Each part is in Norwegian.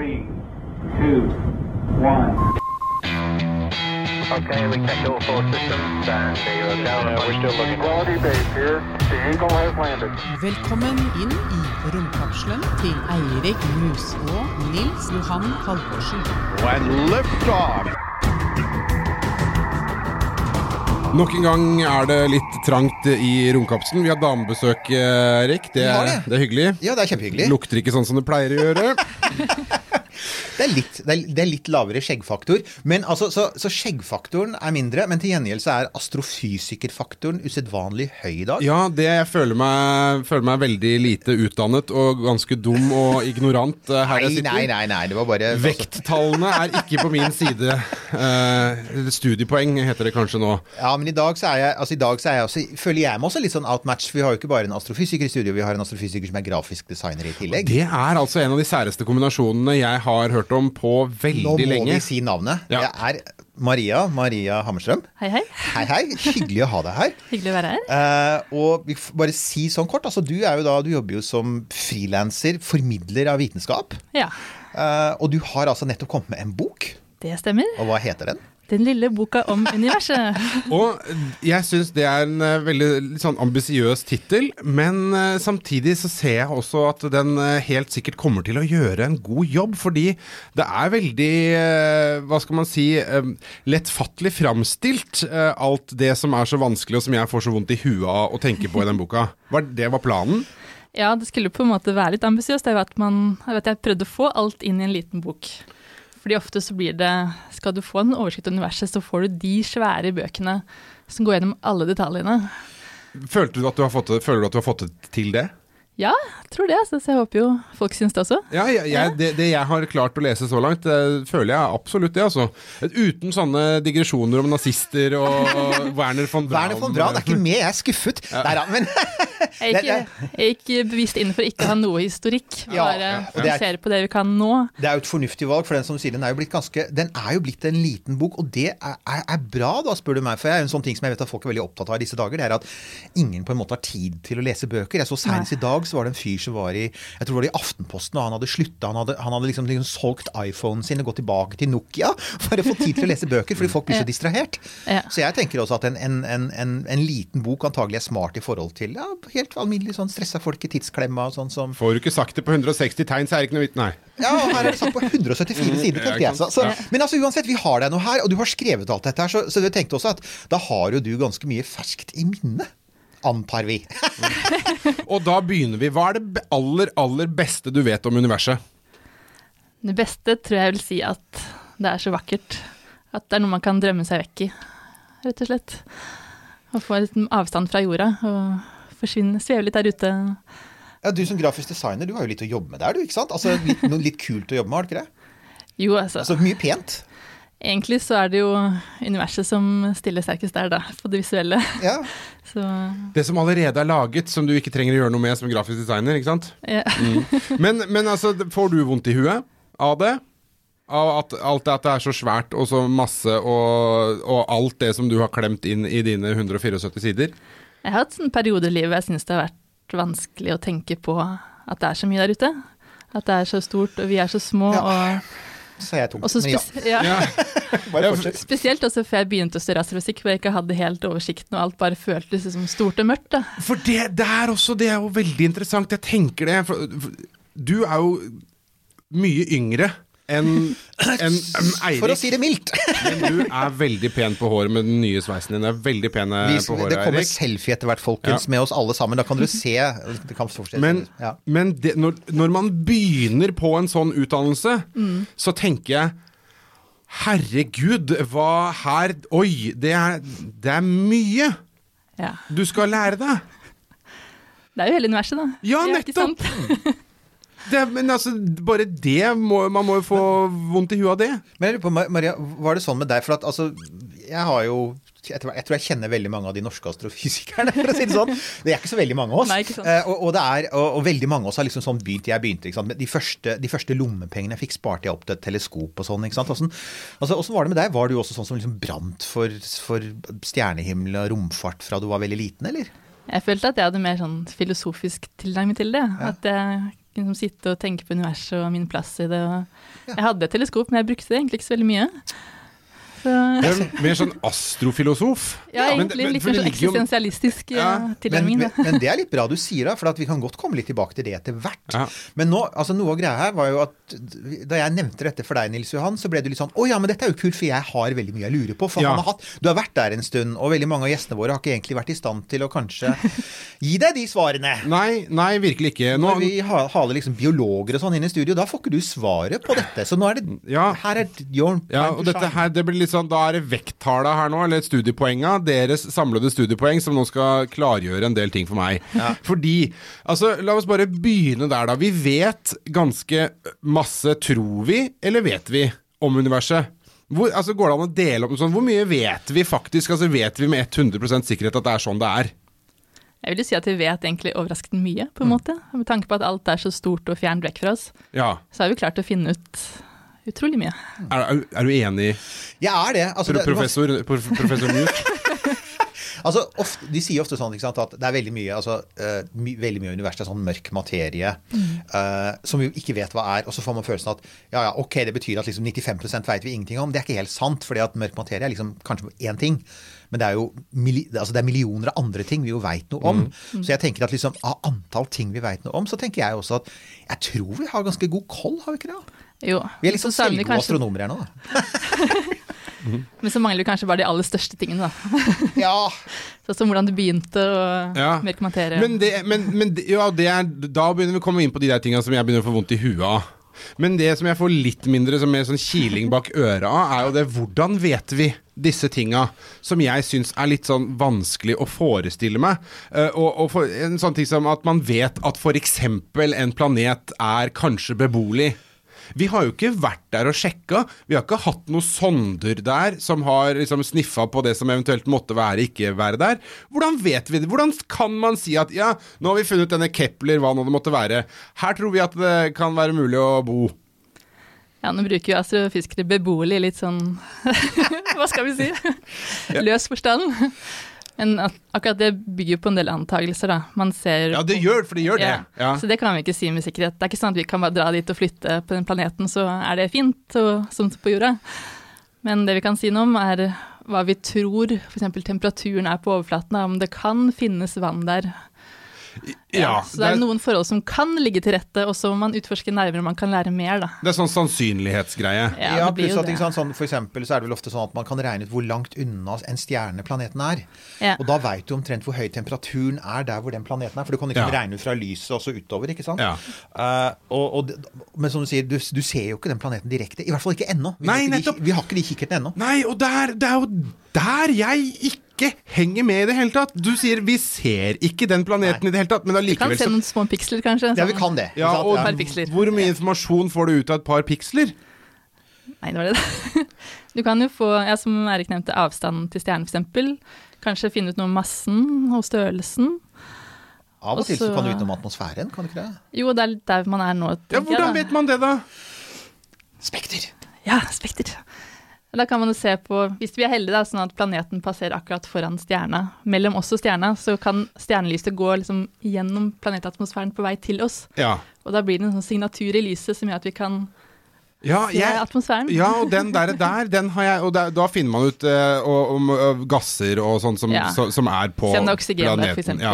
Three, two, one. Okay, we checked all four systems and zero. Yeah, we're still looking. Quality base here. The Eagle has landed. Velkommen inn i romkapselen til Eirik Mus og Nils Johan Halvorsen. And lift off. Nok en gang er det litt trangt i romkapselen. Vi har damebesøk, eh, Erik. Det, er- det. det er hyggelig. Ja, det er kjempehyggelig. Lukter ikke sånn som det pleier å gjøre. Det er litt, det er, det er litt lavere skjeggfaktor. Men altså, så, så skjeggfaktoren er mindre, men til gjengjeld så er astrofysikerfaktoren usedvanlig høy i dag. Ja, det jeg føler meg, føler meg veldig lite utdannet og ganske dum og ignorant eh, her jeg sitter. nei, nei, nei, det var bare Vekttallene er ikke på min side. Eh, studiepoeng heter det kanskje nå. Ja, men i dag så er jeg, altså i dag så er jeg også, føler jeg meg også litt sånn outmatch. Vi har jo ikke bare en astrofysiker i studio, vi har en astrofysiker som er grafisk designer i tillegg. Det er altså en av de særeste kombinasjonene jeg har hørt om på veldig lenge. Nå må lenge. vi si navnet. Ja. Det er Maria Maria Hammerstrøm. Hei, hei. Hei, hei. Hyggelig å ha deg her. Hyggelig å være her. Eh, og bare si sånn kort, altså du er jo da, du jobber jo som frilanser, formidler av vitenskap. Ja, Eh, og du har altså nettopp kommet med en bok. det stemmer. Og hva heter den? Den lille boka om universet. Og jeg syns det er en eh, veldig sånn ambisiøs tittel, men eh, samtidig så ser jeg også at den eh, helt sikkert kommer til å gjøre en god jobb, fordi det er veldig, eh, hva skal man si, eh, lettfattelig framstilt, eh, alt det som er så vanskelig og som jeg får så vondt i huet av å tenke på i den boka. Var det var planen? Ja, det skulle på en måte være litt ambisiøst. Jeg vet, man, jeg vet jeg prøvde å få alt inn i en liten bok. Fordi ofte så blir det Skal du få en oversikt over universet, så får du de svære bøkene som går gjennom alle detaljene. Følte du at du har fått føler du at du har fått det til det? Ja, tror det. Så jeg håper jo folk syns det også. Ja, jeg, jeg, det, det jeg har klart å lese så langt, det føler jeg absolutt det, altså. Uten sånne digresjoner om nazister og Werner von Braun. Werner von Braun er ikke med, jeg er skuffet. Nei da, men Jeg gikk, jeg gikk bevisst inn for ikke å ha noe historikk. Ja, Bare ja, er- fokusere på det vi kan nå. det er jo et fornuftig valg, for den som sier den er jo blitt ganske Den er jo blitt en liten bok, og det er, er, er bra, da, spør du meg. For det er en sånn ting som jeg vet at folk er veldig opptatt av i disse dager, det er at ingen på en måte har tid til å lese bøker. Jeg så Senest i dag så var det en fyr som var i jeg tror det var i Aftenposten, og han hadde slutta. Han hadde, han hadde liksom, liksom solgt iPhonen sin og gått tilbake til Nokia for å få tid til å lese bøker, fordi folk blir så distrahert. Ja. Så jeg tenker også at en, en, en, en, en liten bok antagelig er smart i forhold til ja, helt alminnelig sånn stressa folk i tidsklemma og sånn som Får du ikke sagt det på 160 tegn, så er det ikke noe vits. Nei. ja, og her er det sagt på 174 sider, tenkte jeg. Så, så, men altså uansett, vi har deg nå her, og du har skrevet alt dette her, så, så jeg tenkte også at da har jo du ganske mye ferskt i minne. Antar vi. Og da begynner vi. Hva er det aller, aller beste du vet om universet? Det beste tror jeg vil si at det er så vakkert. At det er noe man kan drømme seg vekk i, rett og slett. Og få litt avstand fra jorda og forsvinne, sveve litt der ute. Ja, Du som grafisk designer, du har jo litt å jobbe med der, du, ikke sant? Altså litt, noe litt kult å jobbe med, har du ikke det? Jo, altså. Altså mye pent. Egentlig så er det jo universet som stiller sterkest der, da, på det visuelle. Ja. Så Det som allerede er laget, som du ikke trenger å gjøre noe med som grafisk designer, ikke sant? ja. Men, men altså, får du vondt i huet av det? Av at alt det at det er så svært og så masse, og, og alt det som du har klemt inn i dine 174 sider? Jeg har hatt sånne perioder i livet jeg syns det har vært vanskelig å tenke på at det er så mye der ute. At det er så stort, og vi er så små. Ja. og... Så er jeg tung. Men ja, ja. bare Ja, fortsett. Spesielt også før jeg begynte å studere astrofysikk, hvor jeg ikke hadde helt oversikten, og alt bare føltes som stort og mørkt. da. For det, det er også Det er jo veldig interessant. Jeg tenker det. For, for, du er jo mye yngre enn en, en Eirik. For å si det mildt. Men du er veldig pen på håret med den nye sveisen din. Du er veldig pen på håret, det kommer Eirik. selfie etter hvert, folkens, Ja. med oss alle sammen. Da kan dere se. Det kan. Men, ja. men det, når, når man begynner på en sånn utdannelse, så tenker jeg Herregud, hva her Oi, det er, det er mye Ja. du skal lære deg. Det er jo hele universet, da. Ja, nettopp. Det, men altså, bare det må, Man må jo få vondt i huet av det. Men jeg lurer på, Maria, var det sånn med deg? For at altså, jeg har jo jeg tror, jeg tror jeg kjenner veldig mange av de norske astrofysikerne, for å si det sånn. Det er ikke så veldig mange av oss. Nei. Eh, og, og, det er, og, og veldig mange av oss har liksom sånn begynt Jeg begynte, ikke sant. De første, de første lommepengene jeg fikk, sparte jeg opp til et teleskop og sånn. ikke sant. Hvordan, altså, var det med deg? Var du også sånn som liksom brant for, for stjernehimmel og romfart fra du var veldig liten, eller? Jeg følte at jeg hadde mer sånn filosofisk tilnærming til det. At jeg liksom sitte og tenke på universet og min plass i det. Jeg hadde et teleskop, men jeg brukte det egentlig ikke så veldig mye. Så, Det er mer sånn astrofilosof. ja, men- egentlig men- litt mer sånn eksistensialistisk Ja, ja, Men, tilnærming. men, men det er litt bra du sier det, for at vi kan godt komme litt tilbake til det etter hvert. Ja. Men nå, altså noe av greia her var jo at da jeg nevnte dette for deg, Nils Johan, så ble du litt sånn Å ja, men dette er jo kult, for jeg har veldig mye jeg lurer på. For Ja. han har hatt Du har vært der en stund, og veldig mange av gjestene våre har ikke egentlig vært i stand til å kanskje gi deg de svarene. Nei, nei, virkelig ikke. Nå, Når vi haler liksom biologer og sånn inn i studio, da får ikke du svaret på dette. Så nå er det Ja. Her er your Ja, og dette her, det blir litt sånn, Da er det vekttala her nå, eller studiepoenga, deres samlede studiepoeng, som nå skal klargjøre en del ting for meg. Fordi, altså, La oss bare begynne der, da. Vi vet ganske masse, tror vi, eller vet vi, om universet? Hvor, altså, går det an å dele opp sånn, Hvor mye vet vi faktisk? Altså, Vet vi med 100% sikkerhet at det er sånn det er? Jeg vil jo si at vi vet egentlig overraskende mye, på en Mm. måte. Med tanke på at alt er så stort og fjernt vekk fra oss, Ja. så har vi klart å finne ut utrolig mye. Er, er, er du enig, Jeg er det. Altså, pro det professor, professor? Altså, ofte, De sier ofte sånn ikke sant, at det er veldig mye altså, uh, my, veldig mye av universet er sånn mørk materie eh, som vi ikke vet hva er. Og så får man følelsen at ja, ja, ok, det betyr at liksom 95% vet vi ingenting om. Det er ikke helt sant, fordi at mørk materie er liksom kanskje én ting. Men det er jo altså det er millioner av andre ting vi jo veit noe om. Så jeg tenker at liksom, av antall ting vi veit noe om, så tenker jeg også at jeg tror vi har ganske god koll, har vi ikke det? Jo, Vi er liksom selvgode kanskje- astronomer her nå. da. Men så mangler vi kanskje bare de aller største tingene, da. Ja, Sånn som hvordan det begynte, og Ja. mer materie. Men, det, men, men det- ja, det er, da begynner vi å komme inn på de der tinga som jeg begynner å få vondt i huet av. Men det som jeg får litt mindre som mer sånn kiling bak øret av, er jo det hvordan vet vi disse tinga, som jeg syns er litt sånn vanskelig å forestille meg. Uh, og, og for, en sånn ting som at man vet at f.eks. en planet er kanskje beboelig. Vi har jo ikke vært der og sjekka. Vi har ikke hatt noen sonder der som har liksom sniffa på det som eventuelt måtte være, ikke være der. Hvordan vet vi det? Hvordan kan man si at ja, nå har vi funnet denne Kepler, hva nå det måtte være. Her tror vi at det kan være mulig å bo. Ja, nå bruker jo astrofysikere beboelig litt sånn Hva skal vi si? Løs forstand. Men akkurat det bygger jo på en del antakelser, da. Man ser Ja, det gjør, for det gjør det. Ja, Ja. Så det kan vi ikke si med sikkerhet. Det er ikke sånn at vi kan bare dra dit og flytte på den planeten, så er det fint, og, som på jorda. Men det vi kan si noe om, er hva vi tror f.eks. temperaturen er på overflaten, da, om det kan finnes vann der. Ja, så det er noen forhold som kan ligge til rette, og så må man utforske nærmere man kan lære mer, da. det er sånn sannsynlighetsgreie. Ja, Ja, pluss at det. ikke sant, sånn, for eksempel så er det vel ofte sånn at man kan regne ut hvor langt unna en stjerne planeten er. Ja. Og da veit du omtrent hvor høy temperaturen er der hvor den planeten er. For du kan liksom Ja. regne ut fra lyset og så utover, ikke sant. Ja. Eh, og, og, men som du sier, du, du ser jo ikke den planeten direkte. I hvert fall ikke ennå. Vi, Nei, har ikke de, vi har ikke de kikkertene ennå. Nei, og der, det er jo der jeg ikke henger med i det hele tatt. Du sier vi ser ikke den planeten i det hele tatt, men Vi kan se noen små piksler, kanskje. Ja, vi kan det. ja, og ja. Hvor mye informasjon får du ut av et par piksler? Nei, det var det. Du kan jo få, ja, som Erik nevnte, avstanden til stjernen f.eks. Kanskje finne ut noe om massen og størrelsen. Av og til så kan du vite noe om atmosfæren, kan du ikke det? Jo, det er der man er nå. Ja, Hvordan da. vet man det, da? Spekter. Ja, spekter. Da kan man jo se på, Hvis vi er heldige, da, sånn at planeten passerer akkurat foran stjerna, mellom oss og stjerna, så kan stjernelyset gå liksom gjennom planetatmosfæren på vei til oss. Ja. Og da blir det en sånn signatur i lyset som gjør at vi kan Ja, jeg, ja, og den der, der den har jeg Og der, da finner man ut eh, om uh, gasser og sånn som, Ja. så, som er på Se om det er oksygen der, f.eks. Ja.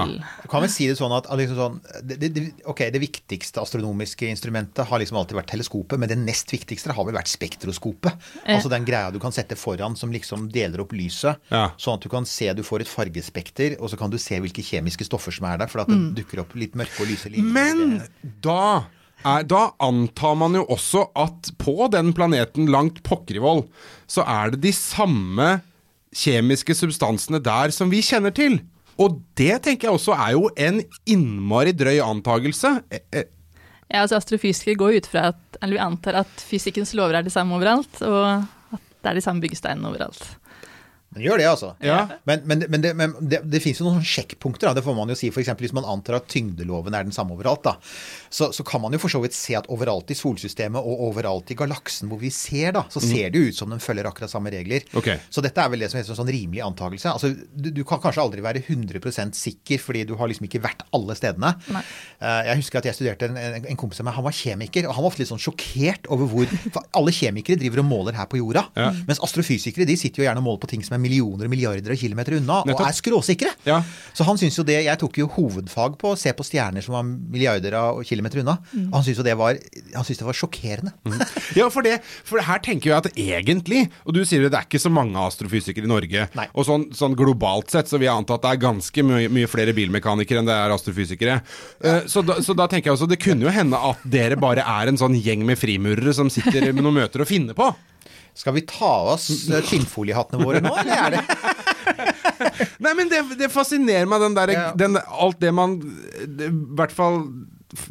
Kan vi si det sånn at, liksom sånn, det, det, det- ok, det viktigste astronomiske instrumentet har liksom alltid vært teleskopet, men det nest viktigste har vel vært spektroskopet. Eh. Altså den greia du kan sette foran som liksom deler opp lyset, Ja. sånn at du kan se du får et fargespekter, og så kan du se hvilke kjemiske stoffer som er der, for at det dukker opp litt mørke og lyse linjer. Men da, er, da antar man jo også at på den planeten langt pokker i vold, så er det de samme kjemiske substansene der som vi kjenner til. Og det tenker jeg også er jo en innmari drøy antagelse. Eh, eh, Ja, altså Astrofysikere går ut fra at, eller vi antar at fysikkens lover er de samme overalt, og at det er de samme byggesteinene overalt. Den gjør det, altså. Ja. Men, men, men, det, men det, det finnes jo noen sjekkpunkter. Da. Det får man jo si. For eksempel hvis man antar at tyngdeloven er den samme overalt, da. Så, så kan man jo for så vidt se at overalt i solsystemet og overalt i galaksen hvor vi ser, da, så ser det jo ut som den følger akkurat samme regler. Okay. Så dette er vel det som heter en sånn rimelig antakelse. Altså, du, du kan kanskje aldri være 100% sikker, fordi du har liksom ikke vært alle stedene. Nei. Eh, jeg husker at jeg studerte en, en, en kompis av meg, han var kjemiker, og han var ofte litt sånn sjokkert over hvor For alle kjemikere driver og måler her på jorda, Ja. mens astrofysikere de sitter jo gjerne og måler på ting som er millioner og milliarder av kilometer unna, Nettopp. og er skråsikre. Ja. Så han syns jo det Jeg tok jo hovedfag på å se på stjerner som var milliarder av kilometer unna. Og han syntes jo det var Han synes det var sjokkerende. Ja, for, det, for her tenker jeg at egentlig, og du sier det, det er ikke så mange astrofysikere i Norge, Nei. og sånn, sånn globalt sett så vil jeg anta at det er ganske mye, mye flere bilmekanikere enn det er astrofysikere. Ja. så, da, så da tenker jeg også, det kunne jo hende at dere bare er en sånn gjeng med frimurere som sitter med noen møter og finner på. Skal vi ta av oss eh, våre nå, eller er det Nei, men det, det fascinerer meg, den der, Ja. den, alt det man det, I hvert fall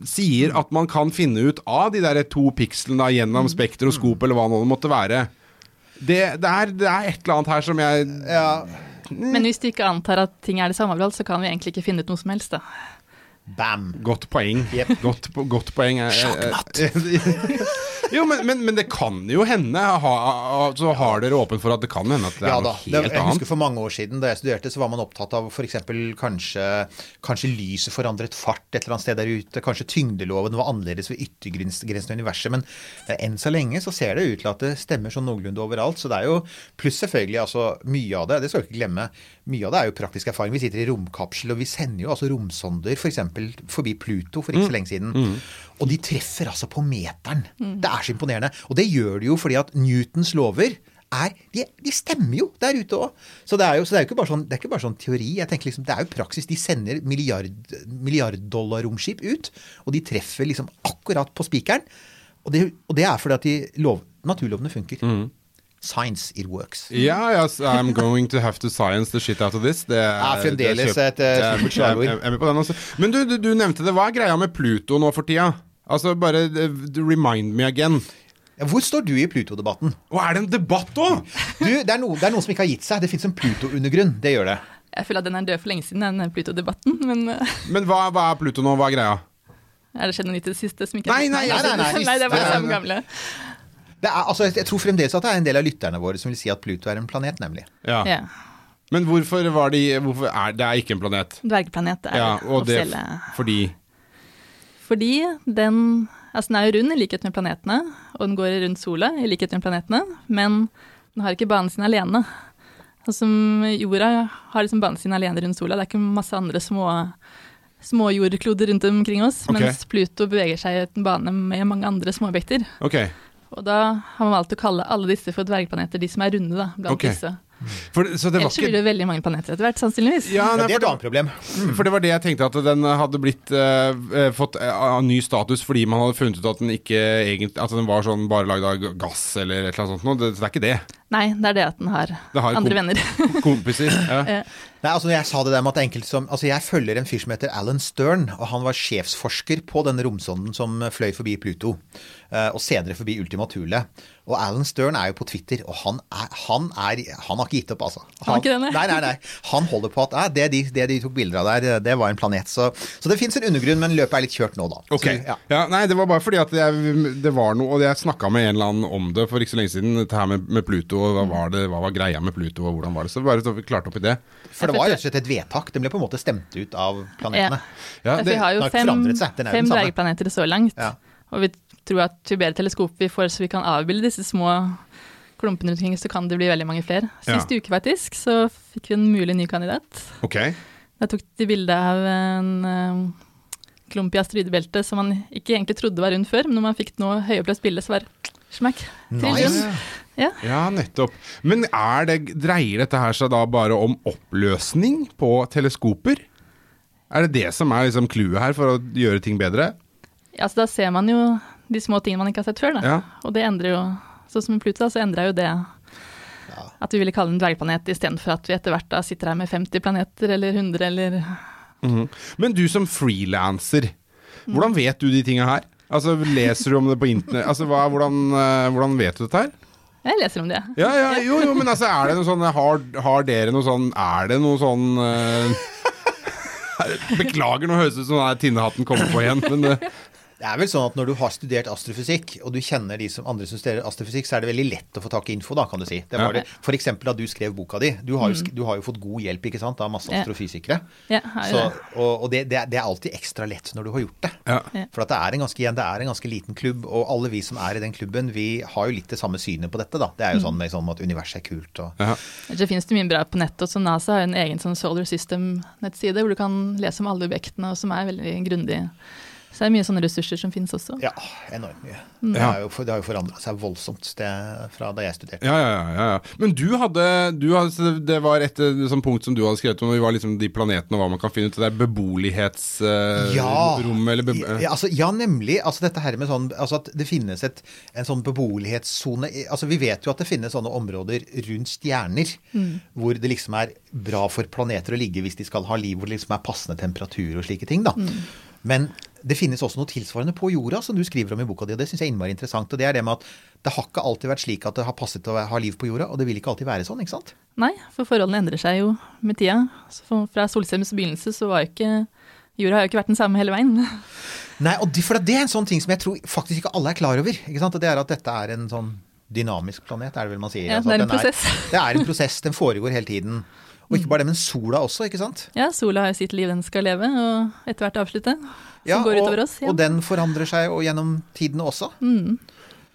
sier at man kan finne ut av de der to pikslene gjennom spektroskop, eller hva nå det måtte være. Det, det, er, det er et eller annet her som jeg Ja. Men hvis du ikke antar at ting er det samme overalt, så kan vi egentlig ikke finne ut noe som helst, da. Bam. Godt poeng. Yep. Godt, godt poeng. Sjakkmatt. jo, men, men, men det kan jo hende. Ha, så har dere åpent for at det kan hende at det er Ja noe da. helt annet. jeg husker. For mange år siden da jeg studerte, så var man opptatt av f.eks. Kanskje, kanskje lyset forandret fart et eller annet sted der ute. Kanskje tyngdeloven var annerledes ved yttergrensen av universet. Men eh, enn så lenge så ser det ut til at det stemmer sånn noenlunde overalt. Så det er jo Pluss selvfølgelig altså mye av det, det skal vi ikke glemme, mye av det er jo praktisk erfaring. Vi sitter i romkapsel, og vi sender jo altså romsonder f.eks. For forbi Pluto for ikke så lenge siden. Og de treffer altså på meteren. Det er så imponerende. Og det gjør de jo fordi at Newtons lover er, de, de stemmer jo der ute òg. Så det er jo, så det er jo ikke, bare sånn, det er ikke bare sånn teori. jeg tenker liksom, Det er jo praksis. De sender milliard, milliarddollar-romskip ut, og de treffer liksom akkurat på spikeren. Og det, og det er fordi at de lov, naturlovene funker. Science, it works. Ja, yes, I'm going to have to science the shit out of this. Det er, Ja, fremdeles det er et, slagord. Men du, du, du nevnte det. Hva er greia med Pluto nå for tida? Altså, bare eh, remind me again. Hvor står du i Pluto-debatten? Og er det en debatt òg? Det er, noe, det er noen som ikke har gitt seg. Det fins en Pluto-undergrunn. Det gjør det. Jeg føler at den er død for lenge siden, den Pluto-debatten. Men eh, Men hva, hva er Pluto nå? Hva er greia? er det skjedd noe nytt i det siste som ikke Nei, nei, nei, nei, nei. nei, det er bare det samme gamle. det er, altså, jeg tror fremdeles at det er en del av lytterne våre som vil si at Pluto er en planet, nemlig. Ja. Ja. Men hvorfor var de Hvorfor er det er ikke en planet? Dvergplanet er Ja, og det offisielle fordi Fordi den, altså den er jo rund i likhet med planetene, og den går rundt sola i likhet med planetene, men den har ikke banen sin alene. Altså, som jorda har liksom banen sin alene rundt sola, det er ikke masse andre små, småjordkloder rundt omkring oss, okay. mens Pluto beveger seg i en bane med mange andre småobjekter. Okay. Og da har man valgt å kalle alle disse for dvergplaneter, de som er runde da, blant okay. disse. For, så det var Ellers ikke... blir det veldig mange planeter etter hvert, sannsynligvis. ja, Ja, nei, det er et annet problem. for det var det jeg tenkte, at den hadde blitt eh, fått uh, ny status fordi man hadde funnet ut at den ikke egentlig At den var sånn bare lagd av gass eller et eller annet sånt noe. Det, så det er ikke det. Nei, det er det at den har, Det har andre kom- venner. Kompiser. Ja. Nei, altså Jeg sa det der med at det enkelte som Altså Jeg følger en fyr som heter Alan Stern, og han var sjefsforsker på denne romsonden som fløy forbi Pluto, eh, og senere forbi Ultima Thule. Og Alan Stern er jo på Twitter, og han er Han, er, han har ikke gitt opp, altså. Han denne? nei. nei, nei. Han holder på at det, de, det de tok bilder av der, det var en planet. Så, så det fins en undergrunn, men løpet er litt kjørt nå, da. Ok. Så, ja. Ja, nei, det var bare fordi at jeg, det var noe Og jeg snakka med en eller annen om det for ikke så lenge siden, dette her med, med Pluto. Og hva var, det, hva var greia med Pluto, og hvordan var det? Så bare så vi klarte opp i det. For det var rett og slett et vedtak. Den ble på en måte stemt ut av planetene. Ja, Ja, det, vi har jo har fem, fem dvergplaneter så langt. Ja. Og vi tror at jo bedre teleskop vi får så vi kan avbilde disse små klumpene rundt omkring, så kan det bli veldig mange flere. Sist uke faktisk, så fikk vi en mulig ny kandidat. ok. Da tok de bilde av en eh, klump i asteroidebeltet som man ikke egentlig trodde var rund før, men når man fikk nå høyoppløst bilde, så var det Trill Nice. Ja. Ja, nettopp. Men er det, dreier dette her seg da bare om oppløsning på teleskoper? Er det det som er liksom clouet her for å gjøre ting bedre? ja, så da ser man jo de små tingene man ikke har sett før. Ja. Og det endrer jo Sånn som Pluto, da, så endra jo det at vi ville kalle den dvergplanet istedenfor at vi etter hvert da sitter her med 50 planeter eller 100 eller Mhm. Men du som frilanser, hvordan vet du de tinga her? Altså, Leser du om det på internett? Altså, hva, hvordan, eh, hvordan vet du dette her? Jeg leser om det. Ja, ja, jo, jo, men altså, er det noe sånn Har, har dere noe sånn Er det noe sånn uh, Beklager, nå høres det ut som Tinnehatten kommer på igjen, men eh, Det er vel sånn at når du har studert astrofysikk, og du kjenner de som andre som studerer astrofysikk, så er det veldig lett å få tak i info, da, kan du si. Det var Ja. det. For eksempel da du skrev boka di. Du har jo, sk- du har jo fått god hjelp, ikke sant, av masse astrofysikere. Ja, Ja, Så, og og det, det, er, alltid ekstra lett når du har gjort det. ja. For at det er en ganske, igjen, det er en ganske liten klubb, og alle vi som er i den klubben, vi har jo litt det samme synet på dette, da. Det er jo sånn med sånn at universet er kult og ja. Det finnes det mye bra på nettet. også. NASA har en egen sånn Solar System-nettside hvor du kan lese om alle objektene, og som er veldig grundig. Så det er mye sånne ressurser som finnes også. Ja, enormt mye. Mm. Det, har jo, for- det har jo forandra seg voldsomt det, fra da jeg studerte. Ja, ja, ja, ja, ja. Men du hadde, du hadde Det var et eh, sånn punkt som du hadde skrevet om, det var liksom de planetene og hva man kan finne ut. Det er beboelighetsrom eller be ja, altså, ja, nemlig. Altså dette her med sånn altså At det finnes et, en sånn beboelighetssone altså Vi vet jo at det finnes sånne områder rundt stjerner hvor det liksom er bra for planeter å ligge hvis de skal ha liv, hvor det liksom er passende temperatur og slike ting. da. Men det finnes også noe tilsvarende på jorda, som du skriver om i boka di. og Det syns jeg er innmari interessant. og Det er det med at det har ikke alltid vært slik at det har passet å ha liv på jorda, og det vil ikke alltid være sånn, ikke sant? Nei, for forholdene endrer seg jo med tida. Så fra solstemmes begynnelse så var jo ikke Jorda har jo ikke vært den samme hele veien. Nei, og det, for det er en sånn ting som jeg tror faktisk ikke alle er klar over. ikke sant? Og Det er at dette er en sånn dynamisk planet, er det vel man sier. Ja, Altså det er en prosess. prosess. det er en prosess, den foregår hele tiden. Og ikke bare det, men sola også, ikke sant? Ja, sola har jo sitt liv den skal leve, og etter hvert avslutte. Som går utover oss. Ja. og den forandrer seg og gjennom tidene også.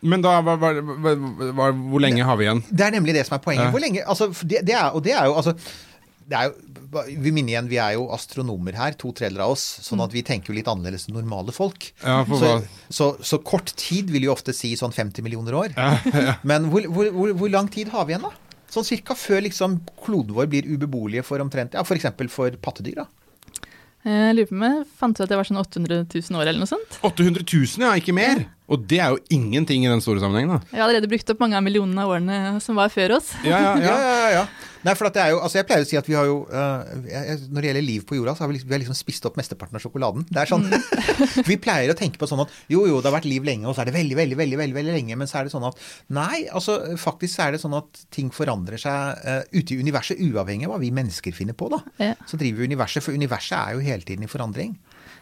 Men da, hva, hva, hva, hvor lenge har vi igjen? Det er nemlig det som er poenget. Ja. Hvor lenge, altså, det, det er, og det er jo altså det er jo, vi minner igjen, vi er jo astronomer her, to tredjedeler av oss, sånn at vi tenker jo litt annerledes enn normale folk. Ja, så, så, så kort tid vil jo ofte si sånn 50 millioner år. Men hvor, hvor, hvor, hvor lang tid har vi igjen, da? Sånn cirka før liksom kloden vår blir ubeboelige for omtrent Ja, f.eks. For, for pattedyr, da. Jeg lurer på om jeg fant ut at jeg var sånn 800 000 år eller noe sånt. 800 000, ja, ikke mer! Og det er jo ingenting i den store sammenhengen, da. Jeg har allerede brukt opp mange av millionene av årene som var før oss. Ja, ja, Ja, ja. ja, ja. Nei, for at det er jo, altså jeg pleier å si at vi har jo uh, Når det gjelder liv på jorda, så har vi liksom, vi har liksom spist opp mesteparten av sjokoladen. Det er sånn, Vi pleier å tenke på sånn at jo, jo, det har vært liv lenge, og så er det veldig, veldig, veldig veldig, veldig lenge. Men så er det sånn at nei, altså faktisk er det sånn at ting forandrer seg uh, ute i universet, uavhengig av hva vi mennesker finner på. da. Ja. Så driver vi universet, for universet er jo hele tiden i forandring.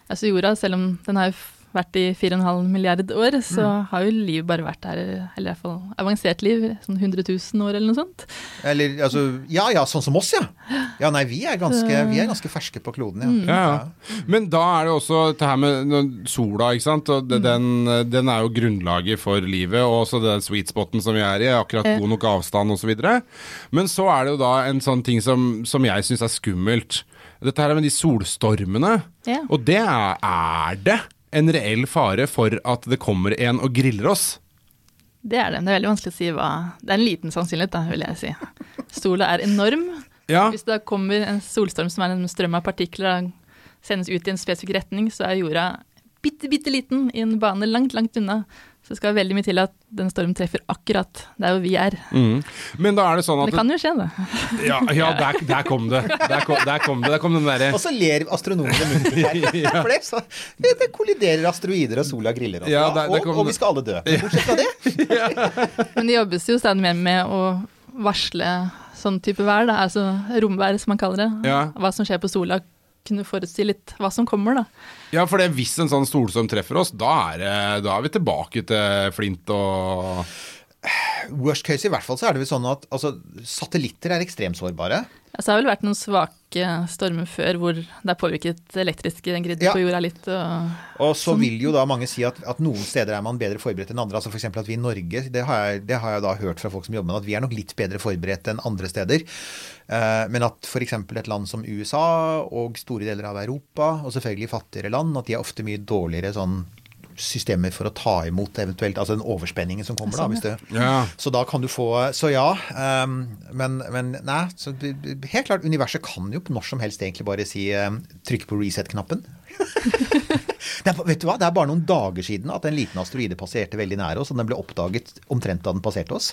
Altså jorda, selv om den har jo vært i 4,5 milliard år, så har jo liv bare vært der, eller i hvert fall avansert liv, sånn 100 000 år eller noe sånt. Eller altså Ja ja, sånn som oss, ja. Ja, nei, vi er ganske, vi er ganske ferske på kloden, ja. Ja, ja. Men da er det også det her med sola, ikke sant. Og det, den, den er jo grunnlaget for livet, og også den sweet spoten som vi er i, akkurat god nok avstand osv. Men så er det jo da en sånn ting som, som jeg syns er skummelt. Dette her med de solstormene. Ja. Og det er, er det en reell fare for at det kommer en og griller oss. Det er det. Det er veldig vanskelig å si hva Det er en liten sannsynlighet, da, vil jeg si. Sola er enorm. Ja, Hvis det kommer en solstorm som er en strøm av partikler og sendes ut i en spesifikk retning, så er jorda bitte, bitte liten i en bane langt, langt unna. Så det skal veldig mye til at den stormen treffer akkurat der hvor vi er. mm. Men da er det sånn at Det kan jo skje, da. Ja, ja der, der kom det. Der kom, der kom det. Der kom den derre Og så ler astronomene muntert her. For det, så, det, det kolliderer asteroider og sola griller oss. Ja, Ja, der- der og, og vi skal alle dø. Men bortsett fra det. Men det jobbes jo stadig mer med å varsle sånn type vær, da. altså romvær som man kaller det. Ja. Hva som skjer på sola. Kunne forutsi litt hva som kommer, da. Ja, for det, hvis en sånn solstorm treffer oss, da er, det- da er vi tilbake til flint og Worst case i hvert fall så er det vel sånn at altså, satellitter er ekstremt sårbare. Ja, det har vel vært noen svake stormer før hvor det er påvirket elektriske grid Ja. på jorda litt. Og, Og så vil jo da mange si at, at noen steder er man bedre forberedt enn andre. Altså F.eks. at vi i Norge, det har, jeg, det har jeg da hørt fra folk som jobber med det, at vi er nok litt bedre forberedt enn andre steder. Eh, men at f.eks. et land som USA og store deler av Europa, og selvfølgelig fattigere land, at de er ofte mye dårligere sånn systemer for å ta imot eventuelt altså den overspenningen som kommer. da, hvis det, Ja. Så da kan du få Så ja. Um, men, men nei. Så helt klart, universet kan jo på når som helst egentlig bare si um, trykk på reset-knappen. det er, vet du hva? Det er bare noen dager siden at en liten asteroide passerte veldig nære oss, og den ble oppdaget omtrent da den passerte oss.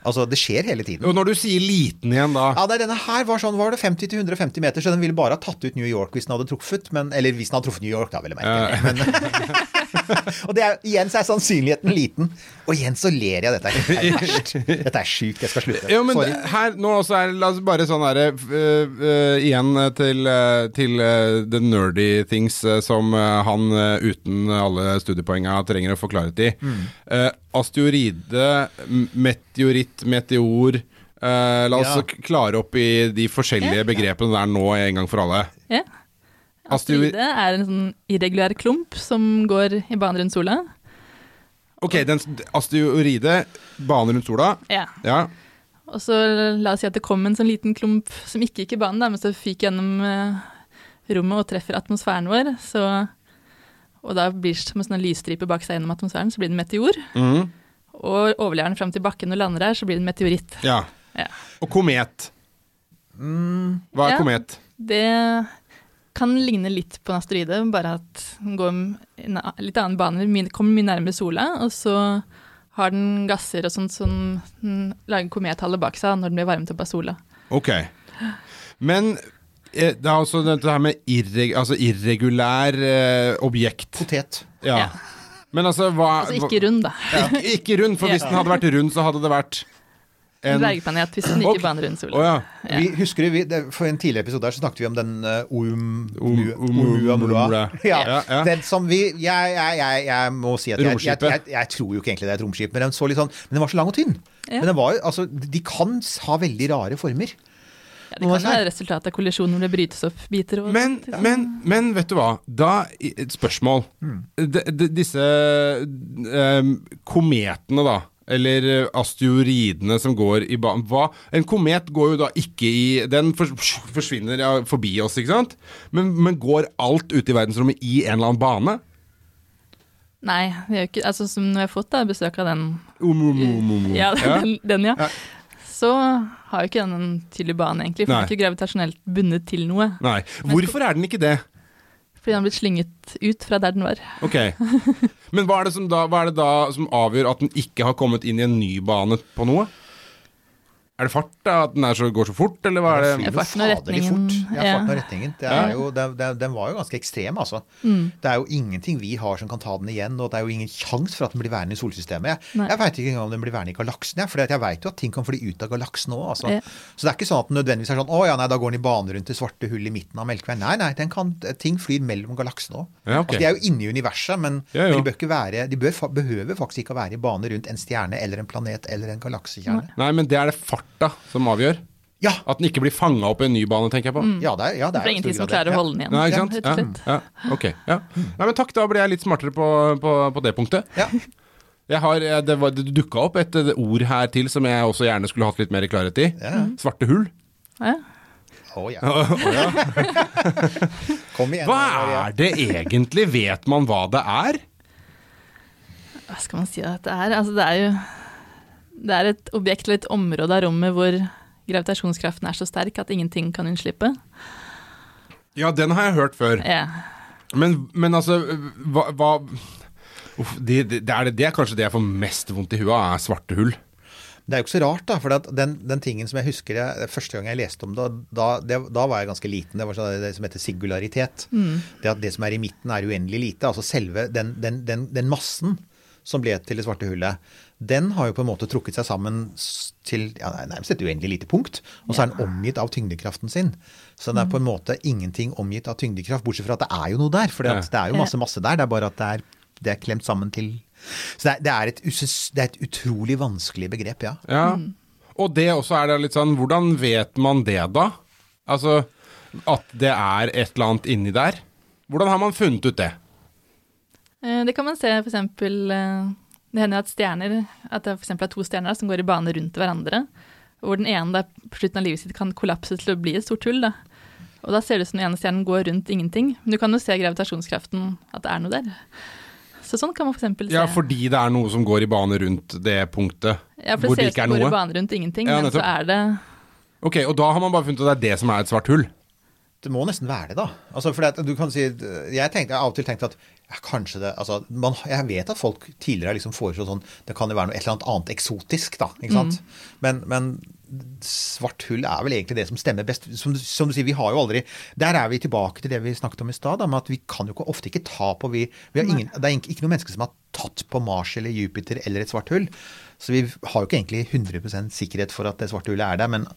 Altså, det skjer hele tiden. Og når du sier liten igjen, da Ja, Denne her var sånn, var det 50-150 meter, så den ville bare ha tatt ut New York hvis den hadde truffet. Men, eller hvis den hadde truffet New York, da, vil jeg merke. Men, og det er, igjen så er sannsynligheten liten. Og igjen så ler jeg. Dette er verst. Dette er sjukt. Jeg skal slutte. Jo, men Sorry. her, nå også er La oss bare sånn herre uh, uh, Igjen til, uh, til the nerdy things som han uten alle studiepoenga trenger å få klarhet i. Mm. Asteroide, meteoritt, meteor eh, La oss Ja. klare opp i de forskjellige begrepene der nå en gang for alle. Ja. Asteroid- Asteroide er en sånn irregulær klump som går i bane rundt sola. Ok, den asteroide, bane rundt sola. Ja. Ja. Og så la oss si at det kom en sånn liten klump som ikke gikk i banen, da, men så fyker gjennom eh, rommet og treffer atmosfæren vår. Så, og da blir det som en sånn lysstripe bak seg gjennom atmosfæren, så blir det en meteor. Mm. Og overlever den fram til bakken og lander her, så blir det en meteoritt. ja. Ja. Og komet. Hva er Ja. komet? Det kan ligne litt på en asteroide, bare at den går en litt annen bane, kommer mye nærmere sola, og så har den gasser og sånt som den lager komethallet bak seg når den blir varmet opp av sola. Ok. Men det er altså dette her med irreg altså irregulær eh, objekt. Potet. Ja. Ja. Men altså hva Altså ikke rund, da. Ja. ikke, ikke rund, for hvis den hadde vært rund, så hadde det vært En dvergplanet hvis den ikke Ok. en rund sol. Å ja. Ja. Vi, husker vi, det, For en tidligere episode der så snakket vi om den uh, Oum... Oum- Oumuamua. Ja, Ja, ja. Den som vi Jeg, jeg, jeg, jeg må si at jeg, jeg, jeg, jeg tror jo ikke egentlig det er et romskip, men den så litt sånn Men den var så lang og tynn. Ja. Men den var jo Altså, de kan ha veldig rare former. Ja, det kan være resultatet av kollisjoner når det brytes opp biter. Og Men, sånt. men, men vet du hva? Da, et spørsmål. De, de, disse um, kometene, da. Eller asteroidene som går i banen. Hva? En komet går jo da ikke i Den forsvinner ja, forbi oss, ikke sant? Men, men går alt ute i verdensrommet i en eller annen bane? Nei, vi har ikke, altså, som når jeg har fått da, besøk av den, Um, um, um, um. ja, Ja. den, den, ja, så har jo ikke den en tydelig bane, egentlig. For den er ikke gravitasjonelt bundet til noe. Nei. Hvorfor er den ikke det? Fordi den har blitt slynget ut fra der den var. Ok. Men hva er det som da, hva er det da som avgjør at den ikke har kommet inn i en ny bane på noe? Er det fart, da? At den er så, går så fort, eller hva er det? Jo farten og retningen. Ja, farten og retningen. Det er jo, det, det, den var jo ganske ekstrem, altså. Mm. Det er jo ingenting vi har som kan ta den igjen, og det er jo ingen sjanse for at den blir værende i solsystemet. Jeg, Nei. jeg veit ikke engang om den blir værende i galaksen, jeg, for jeg veit jo at ting kan fly ut av galaksen òg. Altså. Ja. Så det er ikke sånn at den nødvendigvis er sånn å ja, nei, da går den i bane rundt det svarte hullet i midten av Melkeveien. Nei, nei, den kan, ting flyr mellom galaksene òg. Ja, okay. altså, de er jo inne i universet, men, Ja, men de bør ikke være De bør, behøver faktisk ikke å være i bane rundt en stjerne eller en planet eller en galaksekjerne. Nei, men det er det farta som avgjør. Ja, At den ikke blir fanga opp i en ny bane, tenker jeg på. ja, det er, ja, det er ingenting som klarer å holde den igjen. Nei, ikke sant? Ja, ja, ok. Ja. Nei, men takk, da ble jeg litt smartere på, på, på det punktet. Ja. Jeg har, eh, det var- det dukka opp et eh, ord her til som jeg også gjerne skulle hatt litt mer klarhet i. Ja. Svarte hull. Ja. Oh, ja. Kom igjen. Hva er det egentlig? Vet man hva det er? Hva skal man si at det er? Altså, det er jo det er et objekt eller et område av rommet hvor gravitasjonskraften er så sterk at ingenting kan unnslippe. Ja, den har jeg hørt før. Ja. Men, men altså, hva, hva Uff, det, det, det, er, det er kanskje det jeg får mest vondt i huet av, er svarte hull. Det er jo ikke så rart, da. For den, den tingen som jeg husker jeg, første gang jeg leste om det, da, det, da var jeg ganske liten. Det var sånn det som heter singularitet. Det at det som er i midten, er uendelig lite. Altså selve den, den, den, den massen som ble til det svarte hullet, den har jo på en måte trukket seg sammen til ja, nærmest et uendelig lite punkt. Og så er den omgitt av tyngdekraften sin. Så den er på en måte ingenting omgitt av tyngdekraft, bortsett fra at det er jo noe der. For Ja. det er jo masse masse der. Det er bare at det er, det er klemt sammen til Så det er, det, er et, uses- det er et utrolig vanskelig begrep, ja. Ja. Og det også er det litt sånn Hvordan vet man det, da? Altså at det er et eller annet inni der? Hvordan har man funnet ut det? Eh, Det kan man se for eksempel eh, Det hender jo at stjerner At det for eksempel er to stjerner som går i bane rundt hverandre. Hvor den ene der, på slutten av livet sitt kan kollapse til å bli et stort hull. Da. Og da ser det ut som den ene stjernen går rundt ingenting. Men du kan jo se gravitasjonskraften, at det er noe der. Så sånn kan man for eksempel se. Ja, fordi det er noe som går i bane rundt det punktet Ja, for hvor det det ser ut som er går i noe. bane rundt ingenting, Ja, men så er det Ok, Og da har man bare funnet ut at det er det som er et svart hull? Det må nesten være det, da. Altså, for det, du kan si, jeg, tenkte, jeg har av og til tenkt at Ja, kanskje det altså, man, Jeg vet at folk tidligere har liksom foreslått sånn Det kan jo være noe et eller annet annet eksotisk, da. ikke sant? Men, men svart hull er vel egentlig det som stemmer best. Som, som du sier, vi har jo aldri Der er vi tilbake til det vi snakket om i stad, med at vi kan jo ikke, ofte ikke ta på vi, vi har ingen, Det er ikke noen mennesker som har tatt på Mars eller Jupiter eller et svart hull. Så vi har jo ikke egentlig 100% sikkerhet for at det svarte hullet er der, men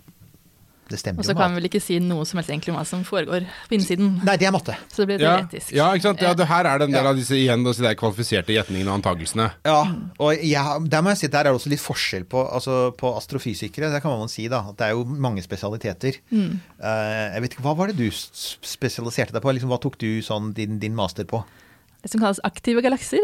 det stemmer Og så kan vi vel ikke si noe som helst egentlig om hva som foregår på innsiden. Nei, det er matte. Så det blir Ja, teoretisk. ja, ikke sant? Ja, det her er det en del Ja. av disse igjen, disse der kvalifiserte gjetningene og antakelsene. Ja, og ja, der må jeg si at der er det også litt forskjell på, altså på astrofysikere. Det kan man si, da. At det er jo mange spesialiteter. Eh, jeg vet ikke, Hva var det du spesialiserte deg på? Liksom, hva tok du sånn din, din master på? Det som kalles aktive galakser.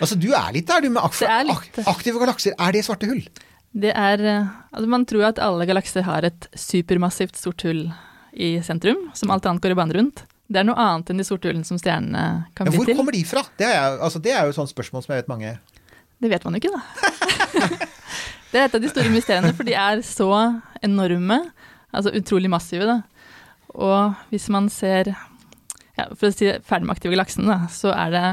Altså, Du er litt der, du, med ak Det er litt. aktive galakser. Er det svarte hull? Det er eh, altså Man tror at alle galakser har et supermassivt sort hull i sentrum, som alt annet går i bane rundt. Det er noe annet enn de sorte hullene som stjernene kan bli til. Men hvor kommer de fra? Det er, altså, det er jo et sånt spørsmål som jeg vet mange Det vet man jo ikke, da. det er et av de store mysteriene, for de er så enorme, altså utrolig massive, da. Og hvis man ser ja, For å si ferdig med aktive galaksene, da, så er det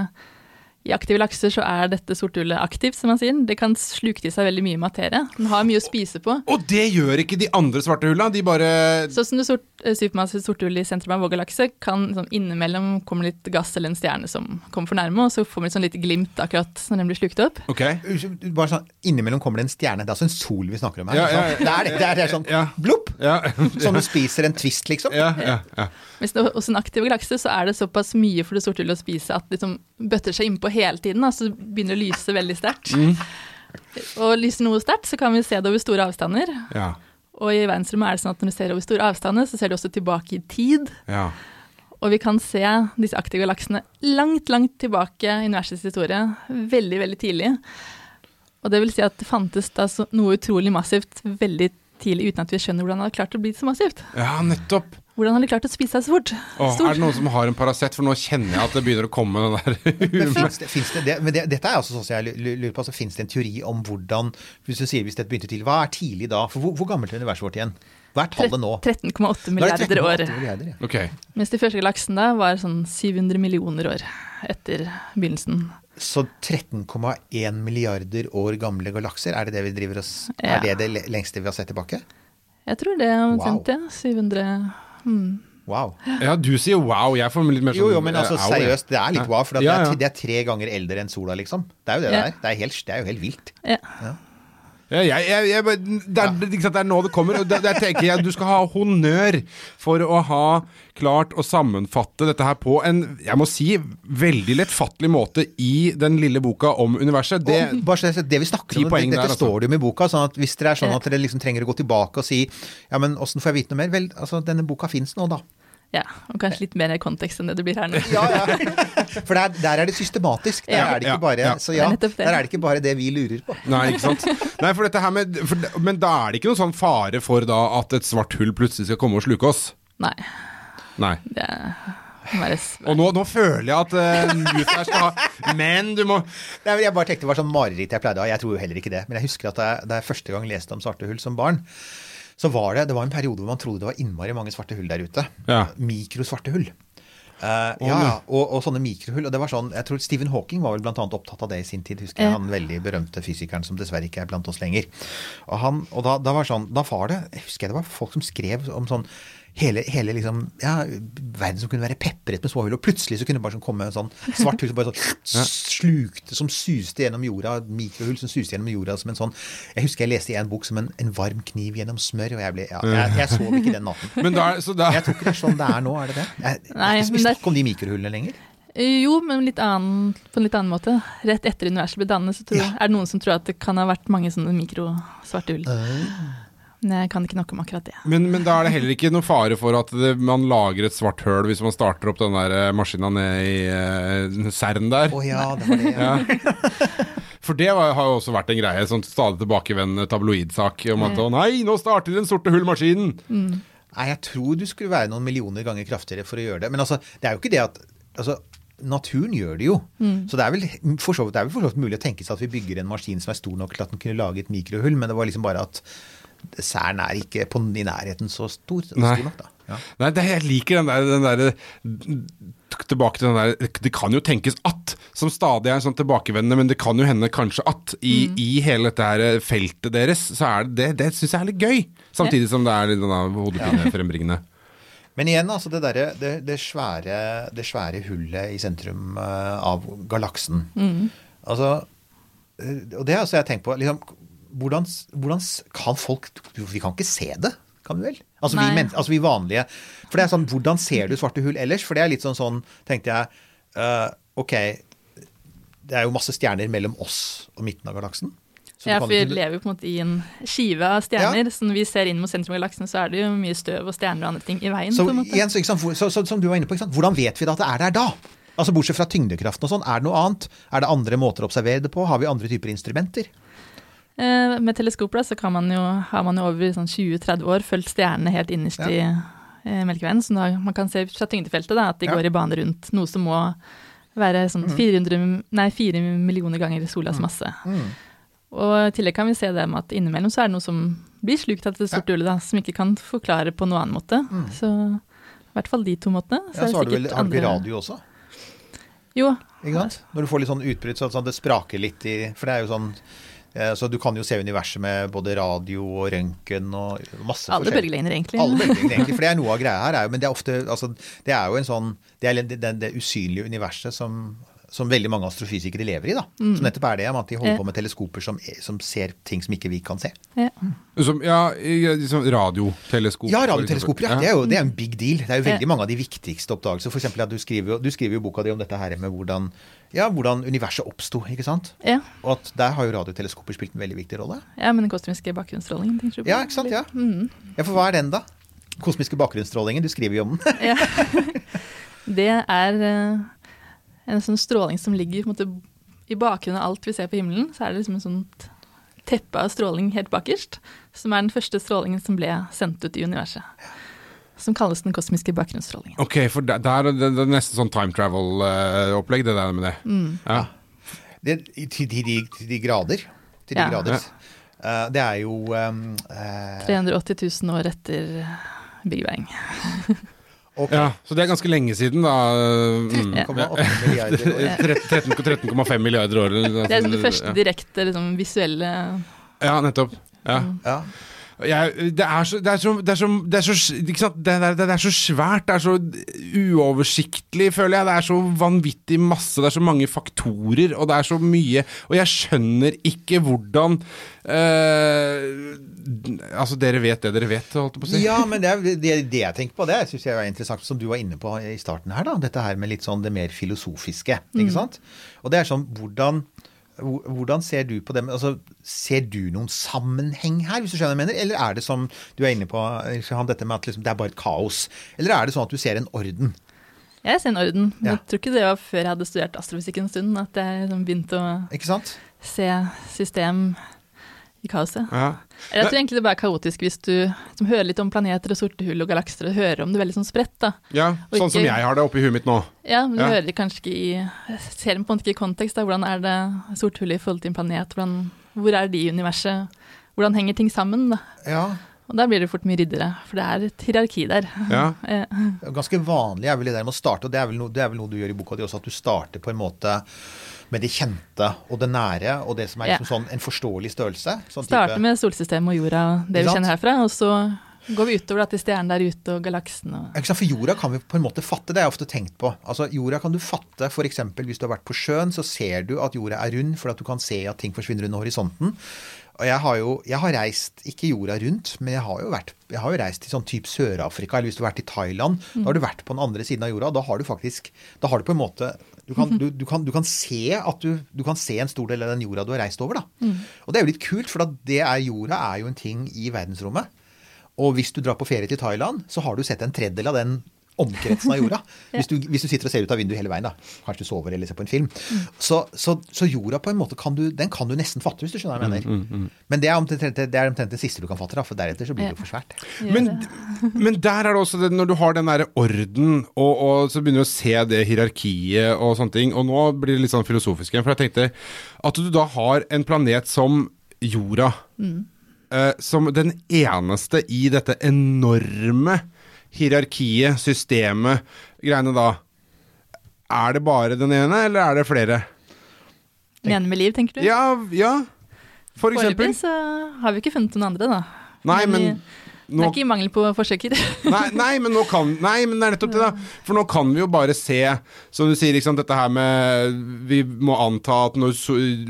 I aktive lakser så er dette sorthullet aktivt, som man sier. Det kan sluke til seg veldig mye materie. Den har mye å spise på. Og det gjør ikke de andre svarte hulla. De bare Sånn som det sort, eh, supermassive sorte i sentrum av Vågalakse, kan sånn, innimellom komme litt gass eller en stjerne som kommer for nærme, og så får man et sånn lite glimt akkurat når den blir slukt opp. Ok. Unnskyld, Bare sånn, Innimellom kommer det en stjerne. Det er altså en sol vi snakker om her. Ja, ja, ja? Det er det. Er, det er sånn Ja. blopp! Ja. Som du spiser en twist, liksom. ja, ja, ja. Mens det, hos en aktiv galakse så er det såpass mye for det sorte hullet å spise at liksom bøtter seg innpå hele tiden, da, så det begynner å lyse veldig sterkt. Og lyser noe sterkt, så kan vi se det over store avstander. ja. Og i verdensrommet er det sånn at når du ser over store avstander, så ser du også tilbake i tid. ja. Og vi kan se disse aktive galaksene langt, langt tilbake i universets historie. Veldig, veldig tidlig. Og det vil si at det fantes da noe utrolig massivt veldig tidlig, uten at vi skjønner hvordan det hadde klart å bli så massivt. Ja, nettopp. Hvordan har de klart å spise seg så fort? Åh, er det noen som har en Paracet? For nå kjenner jeg at det begynner å komme den der Men finnes det, finnes det, det, men det, dette er altså sånn som jeg lurer på, altså Fins det en teori om hvordan Hvis du sier hvis dette begynte tidlig, hva er tidlig da? For hvor, hvor gammelt er universet vårt igjen? Hva er tallet nå? 13,8 milliarder er milliarder år. milliarder, ja. okay. Mens de første galaksene da var sånn 700 millioner år etter begynnelsen. Så 13,1 milliarder år gamle galakser, er det det vi driver oss Ja. Er det det lengste vi har sett tilbake? Jeg tror det er omtrent det. 700 hmm. Wow. Ja, du sier wow. Jeg får litt mer sånn Jo, jo, men altså eh, seriøst, det er litt wow, for Ja, det, er, det er tre ganger eldre enn sola, liksom. Det er jo det Ja. det er. Det er, helt, det er jo helt vilt. Ja. Ja, jeg, jeg, jeg, det, er, ikke sant, det er nå det kommer. Og det, det tenker jeg Du skal ha honnør for å ha klart å sammenfatte dette her på en jeg må si, veldig lettfattelig måte i den lille boka om universet. Det, og bare så det vi snakker om, dette der, altså. står det jo i boka. sånn at Hvis dere er sånn at dere liksom trenger å gå tilbake og si Ja, men åssen får jeg vite noe mer? Vel, altså, denne boka fins nå, da. Ja. Og kanskje litt mer kontekst enn det det blir her nå. Ja, ja. For der, der er det systematisk. Der Ja. er det ikke bare ja. Så ja, Det er der er det ikke bare det vi lurer på. Nei, ikke sant? Nei, for dette her med, for, men da er det ikke noen sånn fare for da at et svart hull plutselig skal komme og sluke oss? Nei. Nei. Det er Og nå, nå føler jeg at uh, Youth her skal ha Men du må Nei, men jeg bare tenkte Det var sånn mareritt jeg pleide å ha. Jeg tror jo heller ikke det. Men jeg husker at da jeg, da jeg første gang leste om svarte hull som barn, så var det, det var en periode hvor man trodde det var innmari mange svarte hull der ute. Ja. Mikrosvarte hull. Uh, ja, og, og sånne mikrohull. Og det var sånn, jeg tror Stephen Hawking var vel blant annet opptatt av det i sin tid. husker jeg, Han veldig berømte fysikeren som dessverre ikke er blant oss lenger. Og, han, og da, da var sånn, da var det jeg husker jeg det var folk som skrev om sånn hele, hele liksom, ja, verden som kunne være pepret med små hull, og plutselig så kunne det bare sånn komme en sånn svart hull som bare sånn slukte, som suste gjennom jorda, mikrohull som suste gjennom jorda som en sånn Jeg husker jeg leste i en bok som en, en varm kniv gjennom smør, og jeg ble ja, jeg, jeg sov ikke den natten. Men der... så da Jeg tror ikke det er sånn det er nå, er det det? Jeg, det Nei, er ikke det- snakk om de mikrohullene lenger. Jo, men litt annen, på en litt annen måte. Rett etter universet ble dannet, så tror, Ja. er det noen som tror at det kan ha vært mange sånne mikrosvarte hull. Men jeg kan ikke noe om akkurat det. Men, men da er det heller ikke noe fare for at det, man lager et svart høl hvis man starter opp den der eh, maskina ned i uh, Cern der. Å ja, det var det. Ja. For det var, har jo også vært en greie, sånn stadig tilbakevendende tabloidsak om at å nei, nå starter den sorte hull-maskinen. Nei, jeg tror du skulle være noen millioner ganger kraftigere for å gjøre det. Men altså, det er jo ikke det at altså, Naturen gjør det jo. Så det er vel for så det er vel for så vidt mulig å tenke seg at vi bygger en maskin som er stor nok til at den kunne lage et mikrohull, men det var liksom bare at Cern er ikke på, i nærheten så stor, Nei. stor nok, da. Ja. Nei, det, jeg liker den der, den der Tilbake til den der Det kan jo tenkes at som stadig er sånn tilbakevendende, men det kan jo hende kanskje at i, Mm. i hele dette her eh, feltet deres, så er det det, det syns jeg er litt gøy. Samtidig som det er litt sånn hodepine frembringende. Men igjen, altså det, derre- det, det, svære, det svære hullet i sentrum eh, av galaksen. Altså, eh, og det har altså jeg tenkt på. Liksom, hvordan, hvordan kan folk Vi kan ikke se det, kan vi vel? Altså vi, men, altså vi vanlige. For det er sånn, hvordan ser du svarte hull ellers? For det er litt sånn sånn, tenkte jeg uh, Ok, det er jo masse stjerner mellom oss og midten av galaksen. Ja, for vi lever jo på en måte i en skive av stjerner. Så når vi ser inn mot sentrum av galaksen, så er det jo mye støv og stjerner og andre ting i veien. Så, på en måte. igjen, så, så, så, som du var inne på, hvordan vet vi da at det er der da? Altså Bortsett fra tyngdekraften og sånn, er det noe annet? Er det andre måter å observere det på? Har vi andre typer instrumenter? Eh, med teleskop da, så kan man jo, har man jo over sånn 20-30 år fulgt stjernene helt innerst i eh, Melkeveien. Så da, man kan se fra tyngdefeltet da, at de Ja. Går i bane rundt, noe som må være sånn 400, nei, 4 millioner ganger solas masse. Mm. Og i tillegg kan vi se det med at innimellom så er det noe som blir slukt av det sorte hullet, da, som ikke kan forklare på noen annen måte. Så i hvert fall de to måtene. Så, Ja, så har du det vel har du radio også? Jo, Ikke sant? Når du får litt sånn utbrudd, så sånn, det spraker litt i For det er jo sånn Så du kan jo se universet med både radio og røntgen og masse alle bølgelengder egentlig. Alle bølgelengder, egentlig. For det er noe av greia her. Er men det er ofte altså, Det er jo en sånn Det er det, det, det usynlige universet som, som veldig mange astrofysikere lever i. da. Mm. Som nettopp er det, med at de holder Ja. på med teleskoper som, som ser ting som ikke vi kan se. Ja. Som, ja, liksom radioteleskoper? Ja, radioteleskoper. Ja. Det, er jo, det er en big deal. Det er jo veldig Ja. mange av de viktigste oppdagelser. For eksempel at du skriver, jo- du skriver jo boka di om dette her med hvordan, ja, hvordan universet oppsto. ikke sant? Ja. Og at der har jo radioteleskoper spilt en veldig viktig rolle. ja, men den kosmiske bakgrunnsstrålingen, tenker du på? Ja, ikke sant? Ja. ja, For hva er den, da? Kosmiske bakgrunnsstrålingen. Du skriver jo om den. Ja. Det er eh, en sånn stråling som ligger på en måte, i bakgrunnen av alt vi ser på himmelen. Så er det liksom en sånn teppe av stråling helt bakerst, som er den første strålingen som ble sendt ut i universet. Som kalles den kosmiske bakgrunnsstrålingen. Ok, for der, der det, det er nesten sånn time travel-opplegg, det der med det. Mm. Ja. Det, til, de, de, til de grader. Til de Ja. grader. Uh, det er jo um, uh, 380 000 år etter Big Bang. ok, ja, så det er ganske lenge siden, da. Mm. 13,8 milliarder år. 13 13,5 milliarder år. Det er det første direkte liksom, visuelle Ja, nettopp. Ja. Ja. Jeg, det, er så, det, er så, det, er så, det, er så? Det, er, det er så svært, det er så uoversiktlig, føler jeg. Det er så vanvittig masse, det er så mange faktorer, og det er så mye Og jeg skjønner ikke hvordan eh, Altså, dere vet det dere vet, holdt jeg på å si. Ja, men det, er, det, det jeg tenker på, det syns jeg er interessant, som du var inne på i starten her, da. Dette her med litt sånn det mer filosofiske, ikke sant. Og det er sånn hvordan hvor- hvordan ser du på det? Altså, ser du noen sammenheng her, hvis du skjønner hva jeg mener? Eller er det som du er inne på, dette med at liksom, det er bare et kaos? Eller er det sånn at du ser en orden? Jeg ser en orden. Men Ja. jeg tror ikke det var før jeg hadde studert astrofysikk en stund, at jeg liksom begynte å se system i kaoset. Ja. Jeg tror egentlig det bare er kaotisk hvis du som hører litt om planeter og sorte hull og galakser, og hører om det veldig sånn spredt. da. ja, Og sånn som jeg har det oppi huet mitt nå. Ja, men du Ja. hører kanskje ikke i Ser på en måte ikke i kontekst. da, Hvordan er det sorte hullet i forhold til en planet? Hvordan, hvor er de i universet? Hvordan henger ting sammen? da? Ja. Og da blir det fort mye ryddere, for det er et hierarki der. Ja. Ganske vanlig er vel det der med å starte, og det er vel, noe, det er vel noe du gjør i boka di også, at du starter på en måte med det kjente og det nære, og det som er liksom sånn en forståelig størrelse. Sånn Starte type- med solsystemet og jorda og det vi kjenner herfra, og så går vi utover da, til stjernen der ute og galaksen og For jorda kan vi på en måte fatte, det har jeg ofte tenkt på. Altså, Jorda kan du fatte f.eks. hvis du har vært på sjøen, så ser du at jorda er rund, for at du kan se at ting forsvinner under horisonten. Og jeg har jo jeg har reist, ikke jorda rundt, men jeg har jo vært jeg har jo reist til sånn type Sør-Afrika, eller hvis du har vært i Thailand. Da har du vært på den andre siden av jorda, da har du faktisk Da har du på en måte Du kan, du, du kan, du kan se at du, du kan se en stor del av den jorda du har reist over, da. Og det er jo litt kult, for det er jorda er jo en ting i verdensrommet. Og hvis du drar på ferie til Thailand, så har du sett en tredjedel av den omkretsen av jorda. hvis, du, hvis du sitter og ser ut av vinduet hele veien, da. Kanskje du sover eller ser på en film. Så, så, så jorda på en måte kan du, den kan du nesten fatte, hvis du skjønner hva jeg mener. Men det er omtrent det, er omtrent det siste du kan fatte, da, for deretter så blir det jo for svært. Men, men der er det også det, når du har den derre orden, og, og så begynner du å se det hierarkiet og sånne ting, og nå blir det litt sånn filosofisk igjen, for jeg tenkte at du da har en planet som jorda, eh, som den eneste i dette enorme hierarkiet, systemet, greiene da. er det bare den ene, eller er det flere? Den ene med liv, tenker du? Ja, ja. For eksempel. Foreløpig så har vi ikke funnet noen andre, da. Nei, men vi- det er ikke i mangel på forsøker. Nei, nei, men nå kan Nei, men det er nettopp det, da. For nå kan vi jo bare se, som du sier, ikke sant, dette her med Vi må anta at når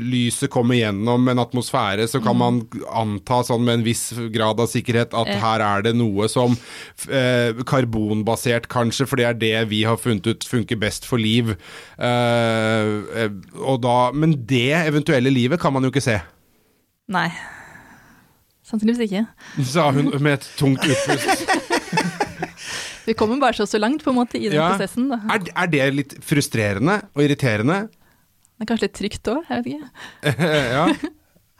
lyset kommer gjennom en atmosfære, så kan man anta sånn med en viss grad av sikkerhet at her er det noe som eh, Karbonbasert, kanskje, for det er det vi har funnet ut funker best for liv. Eh, eh, og da Men det eventuelle livet kan man jo ikke se. Nei. Sannsynligvis ikke. Sa hun med et tungt utpust. Vi kommer bare så så langt på en måte i den Ja. prosessen. da. Er, er det litt frustrerende og irriterende? Det er kanskje litt trygt òg, jeg vet ikke. ja.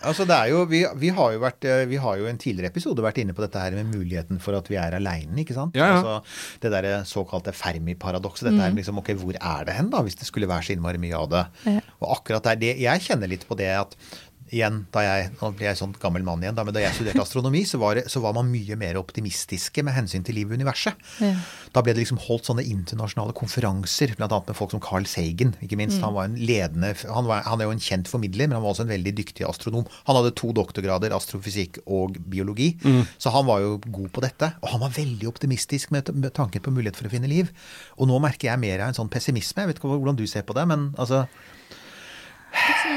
Altså det er jo, vi, vi, har jo vært, eh, vi har jo en tidligere episode vært inne på dette her med muligheten for at vi er aleine, ikke sant. Ja, ja. Altså, det derre såkalte Fermi-paradokset. Dette er liksom ok, hvor er det hen, da, hvis det skulle være så innmari mye av det. Ja. Og akkurat der, det, jeg kjenner litt på det at igjen, da jeg, nå blir jeg sånn gammel mann igjen, da, men da jeg studerte astronomi, så var, det, så var man mye mer optimistiske med hensyn til livet i universet. Ja. Da ble det liksom holdt sånne internasjonale konferanser, bl.a. med folk som Carl Sagen. ikke minst. Han var en ledende, han, var, han er jo en kjent formidler, men han var også en veldig dyktig astronom. Han hadde to doktorgrader, astrofysikk og biologi, så han var jo god på dette. Og han var veldig optimistisk med, med tanken på mulighet for å finne liv. Og nå merker jeg mer av en sånn pessimisme. Jeg vet ikke hvordan du ser på det, men altså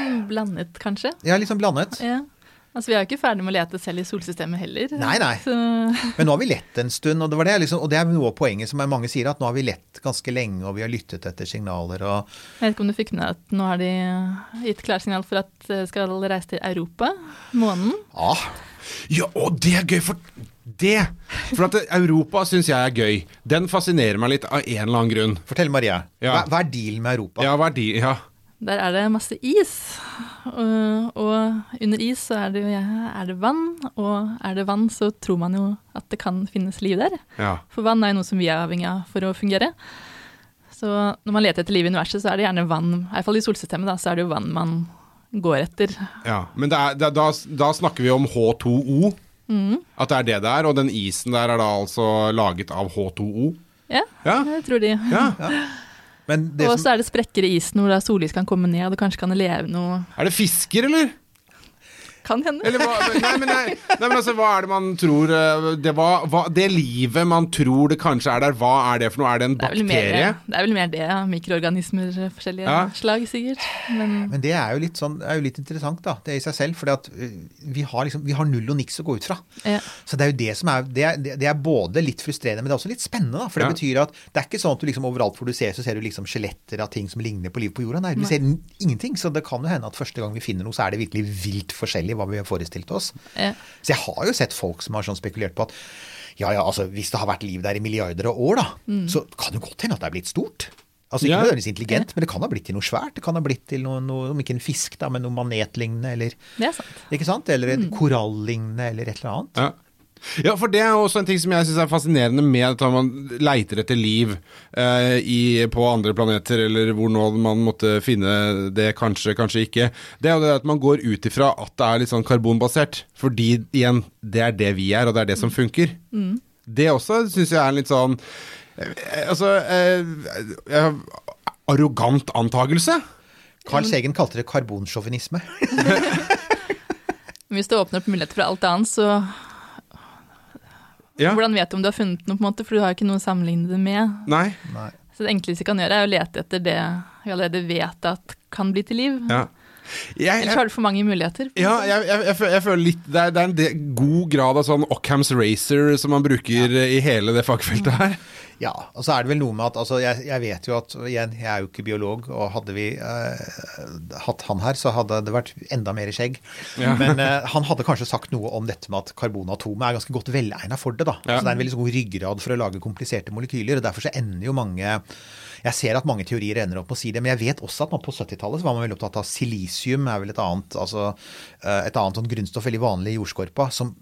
sånn blandet, kanskje. Ja, litt sånn blandet. Ja. Altså, Vi er jo ikke ferdig med å lete selv i solsystemet heller. Nei, nei. Så, Men nå har vi lett en stund, og det, var det, liksom, og det er noe av poenget som mange sier, at nå har vi lett ganske lenge, og vi har lyttet etter signaler. og jeg vet ikke om du fikk med deg at nå har de gitt klarsignal for at de skal reise til Europa, månen. Ja. Ja, og det er gøy, for det For at Europa syns jeg er gøy. Den fascinerer meg litt av en eller annen grunn. Fortell, Maria, Ja. Hva, hva er dealen med Europa? Ja, hva er verdi, ja. Der er det masse is. Og, og under is så er det, jo- er det vann, og er det vann så tror man jo at det kan finnes liv der. ja. For vann er jo noe som vi er avhengig av for å fungere. Så når man leter etter liv i universet, så er det gjerne vann, i hvert fall i solsystemet, da, så er det jo vann man går etter. ja. Men det er, er- da, da snakker vi om H2O. At det er det det er. Og den isen der er da altså laget av H2O. Ja, Ja. det tror de. ja. Det Og så er det sprekker i isen hvor sollys kan komme ned, og kanskje kan det leve noe Er det fisker, eller? Kan hende. Eller hva, nei, men, nei, nei, men altså, hva er det man tror eh, det, var, hva, det livet man tror det kanskje er der, hva er det for noe? Er det en Det er, vel mer, bakterie? det er vel mer det, ja. Mikroorganismer forskjellige Ja. slag, sikkert. Men men det er jo litt, sånn, er jo litt interessant, da, det i seg selv. For vi, liksom, vi har null og niks å gå ut fra. ja. Så det er jo det som er det er, det er både litt frustrerende, men det er også litt spennende. da, For det Ja. betyr at det er ikke sånn at du liksom overalt hvor du ser, så ser du liksom skjeletter av ting som ligner på livet på jorda. Nei, du ser ingenting. Så det kan jo hende at første gang vi finner noe, så er det virkelig vilt forskjellig hva vi har forestilt oss. Ja. Så jeg har jo sett folk som har sånn spekulert på at ja, ja, altså hvis det har vært liv der i milliarder av år, da, så kan det godt hende at det er blitt stort. Altså Ikke Ja. nødvendigvis intelligent, men det kan ha blitt til noe svært. Det kan ha blitt til noe, noe om ikke en fisk, da, men noe manetlignende, eller Det er sant. ikke sant? Eller et korallignende, eller et eller annet. Ja. Ja, for det er også en ting som jeg syns er fascinerende med at man leiter etter liv eh, i, på andre planeter, eller hvor nå man måtte finne det, kanskje, kanskje ikke. Det er jo det at man går ut ifra at det er litt sånn karbonbasert. Fordi igjen, det er det vi er, og det er det som funker. Det også syns jeg er en litt sånn eh, Altså eh, eh, Arrogant antakelse. Carl Segen kalte det karbonsjåvinisme. Hvis det åpner opp muligheter for alt annet, så Ja. hvordan vet du om du har funnet noe, på en måte, for du har jo ikke noe å sammenligne det med. Nei. Nei. Så det enkleste vi kan gjøre, er å lete etter det vi allerede vet at kan bli til liv. Ja. Jeg, Ellers har du for mange muligheter. Ja, jeg, jeg, jeg, føler- jeg føler litt Det er, det er en del, god grad av sånn Ockhams racer som man bruker i hele det fagfeltet her. Ja, og så er det vel noe med at altså, jeg, jeg vet jo at igjen, jeg er jo ikke biolog, og hadde vi eh, hatt han her, så hadde det vært enda mer skjegg. Ja. Men eh, han hadde kanskje sagt noe om dette med at karbonatomet er ganske godt velegna for det. da. Ja. Så det er en veldig god ryggrad for å lage kompliserte molekyler. og Derfor så ender jo mange jeg ser at mange teorier ender opp med å si det, men jeg vet også at man på 70-tallet så var man veldig opptatt av silisium, er vel et annet, altså, eh, et annet sånn grunnstoff veldig vanlig i jordskorpa, som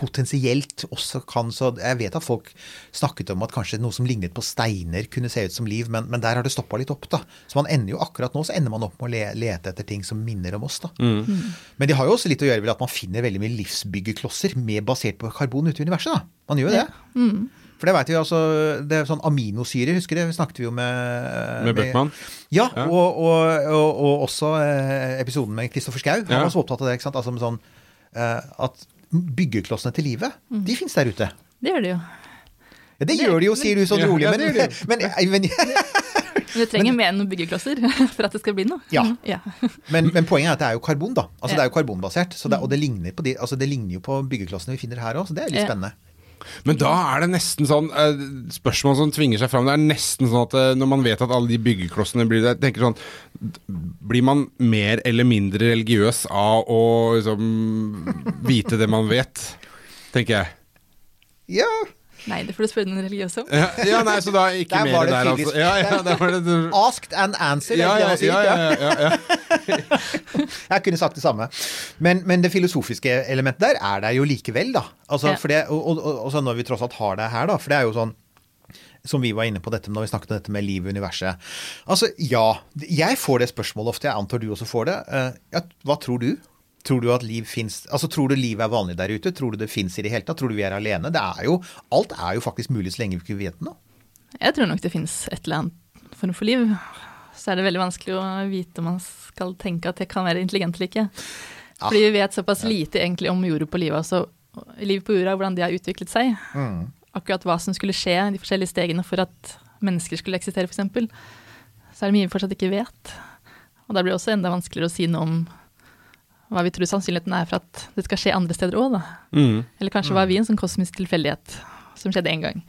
potensielt også kan så Jeg vet at folk snakket om at kanskje noe som lignet på steiner kunne se ut som liv, men, men der har det stoppa litt opp, da. Så man ender jo akkurat nå så ender man opp med å le, lete etter ting som minner om oss, da. Men det har jo også litt å gjøre med at man finner veldig mye livsbyggeklosser med basert på karbon ute i universet, da. Man gjør jo det. For det vet vi altså, det er sånn aminosyre, husker du? Snakket vi jo med Med Bøckmann. Ja, Ja. Og, og, og, og også eh, episoden med Kristoffer Schou. Han Ja. var så opptatt av det. ikke sant? Altså med sånn eh, at byggeklossene til livet, de fins der ute. Det gjør de jo. Ja, det gjør de jo, sier du sånn rolig. ja, Men, det men, men, Men du trenger mer enn noen byggeklosser for at det skal bli noe. Ja. ja. men, men poenget er at det er jo karbon, da. Altså Det er jo karbonbasert. Så det, og det ligner, på de, altså det ligner jo på byggeklossene vi finner her òg, så det er litt Ja. spennende. Men da er det nesten sånn eh, Spørsmål som tvinger seg fram. Det er nesten sånn at eh, når man vet at alle de byggeklossene blir der, tenker sånn Blir man mer eller mindre religiøs av å liksom vite det man vet? Tenker jeg. Ja, Nei, det får du spørre den religiøse om. Ja, ja nei, så da ikke Der mer var det der, altså. Ja, ja, der var det Asked and answered, ja, ja, ja, ja, ja, ja, ja. Jeg kunne sagt det samme. Men, men det filosofiske elementet der er der jo likevel, da. Altså, Ja. for det, og, og, og, når vi tross alt har det her, da. For det er jo sånn som vi var inne på dette når vi snakket om dette med livet i universet. Altså, ja. Jeg får det spørsmålet ofte. Jeg antar du også får det. Eh, ja, hva tror du? Tror du at liv finnes Altså, tror du liv er vanlig der ute? Tror du det fins i det hele tatt? Tror du vi er alene? Det er jo Alt er jo faktisk mulig så lenge vi ikke vet noe. Jeg tror nok det fins et eller annet form for liv. Så er det veldig vanskelig å vite om man skal tenke at jeg kan være intelligent eller ikke. Fordi vi vet såpass lite egentlig om jorda på livet, altså liv på jorda, hvordan de har utviklet seg. Akkurat hva som skulle skje de forskjellige stegene for at mennesker skulle eksistere, f.eks. Så er det mye vi fortsatt ikke vet. Og da blir det også enda vanskeligere å si noe om hva vi tror sannsynligheten er for at det skal skje andre steder òg, da. Mm. Eller kanskje var vi en sånn kosmisk tilfeldighet som skjedde én gang.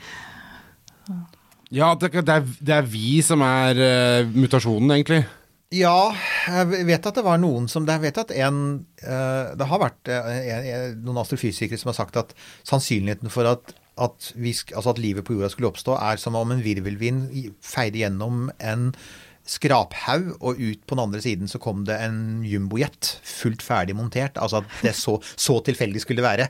ja det, er, det er vi som er uh, mutasjonen, egentlig. Ja, jeg vet at det var noen som Jeg vet at en uh, Det har vært uh, en, en, noen astrofysikere som har sagt at sannsynligheten for at, at, vi, altså at livet på jorda skulle oppstå, er som om en virvelvind feide gjennom en skraphaug, og ut på den andre siden så kom det en jumbojet fullt ferdig montert. Altså at det så, så tilfeldig skulle være.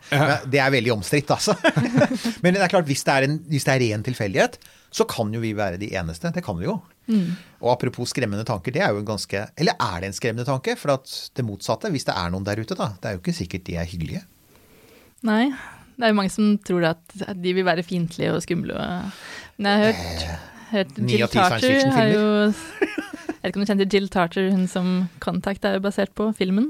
Det er veldig omstridt, altså. Men det er klart, hvis det er, en, hvis det er ren tilfeldighet, så kan jo vi være de eneste. Det kan vi jo. Og apropos skremmende tanker, det er jo en ganske Eller er det en skremmende tanke? For at det motsatte, hvis det er noen der ute, da, det er jo ikke sikkert de er hyggelige. Nei. Det er jo mange som tror at de vil være fiendtlige og skumle. Men jeg har hørt, hørt Ni av ti science fiction-filmer. Jeg vet ikke om du kjenner Jill Tarter, hun som Contact er jo basert på, filmen.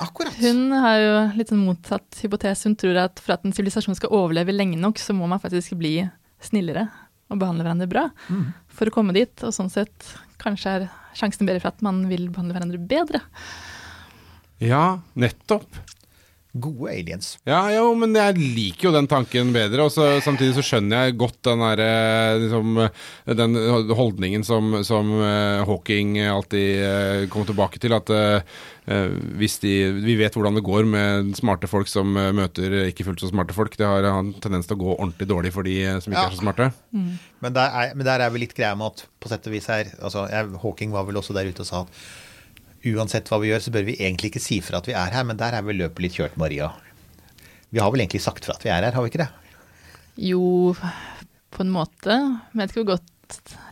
Akkurat. Hun har jo litt sånn motsatt hypotese. Hun tror at for at en sivilisasjon skal overleve lenge nok, så må man faktisk bli snillere og behandle hverandre bra Mm. for å komme dit. Og sånn sett kanskje er sjansen bedre for at man vil behandle hverandre bedre. Ja, nettopp. Gode aliens. Ja, jo, men jeg liker jo den tanken bedre. Og så, samtidig så skjønner jeg godt den, der, eh, liksom, eh, den holdningen som, som eh, Hawking alltid kommer tilbake til. At hvis de Vi vet hvordan det går med smarte folk som møter ikke fullt så smarte folk. Det har en tendens til å gå ordentlig dårlig for de som ikke Ja. er så smarte. Men der er, men der er vel litt greia med at på sett og vis her altså, jeg, Hawking var vel også der ute og sa at uansett hva vi gjør, så bør vi egentlig ikke si fra at vi er her, men der er vel løpet litt kjørt, Maria. Vi har vel egentlig sagt fra at vi er her, har vi ikke det? Jo, på en måte. Men jeg vet ikke hvor godt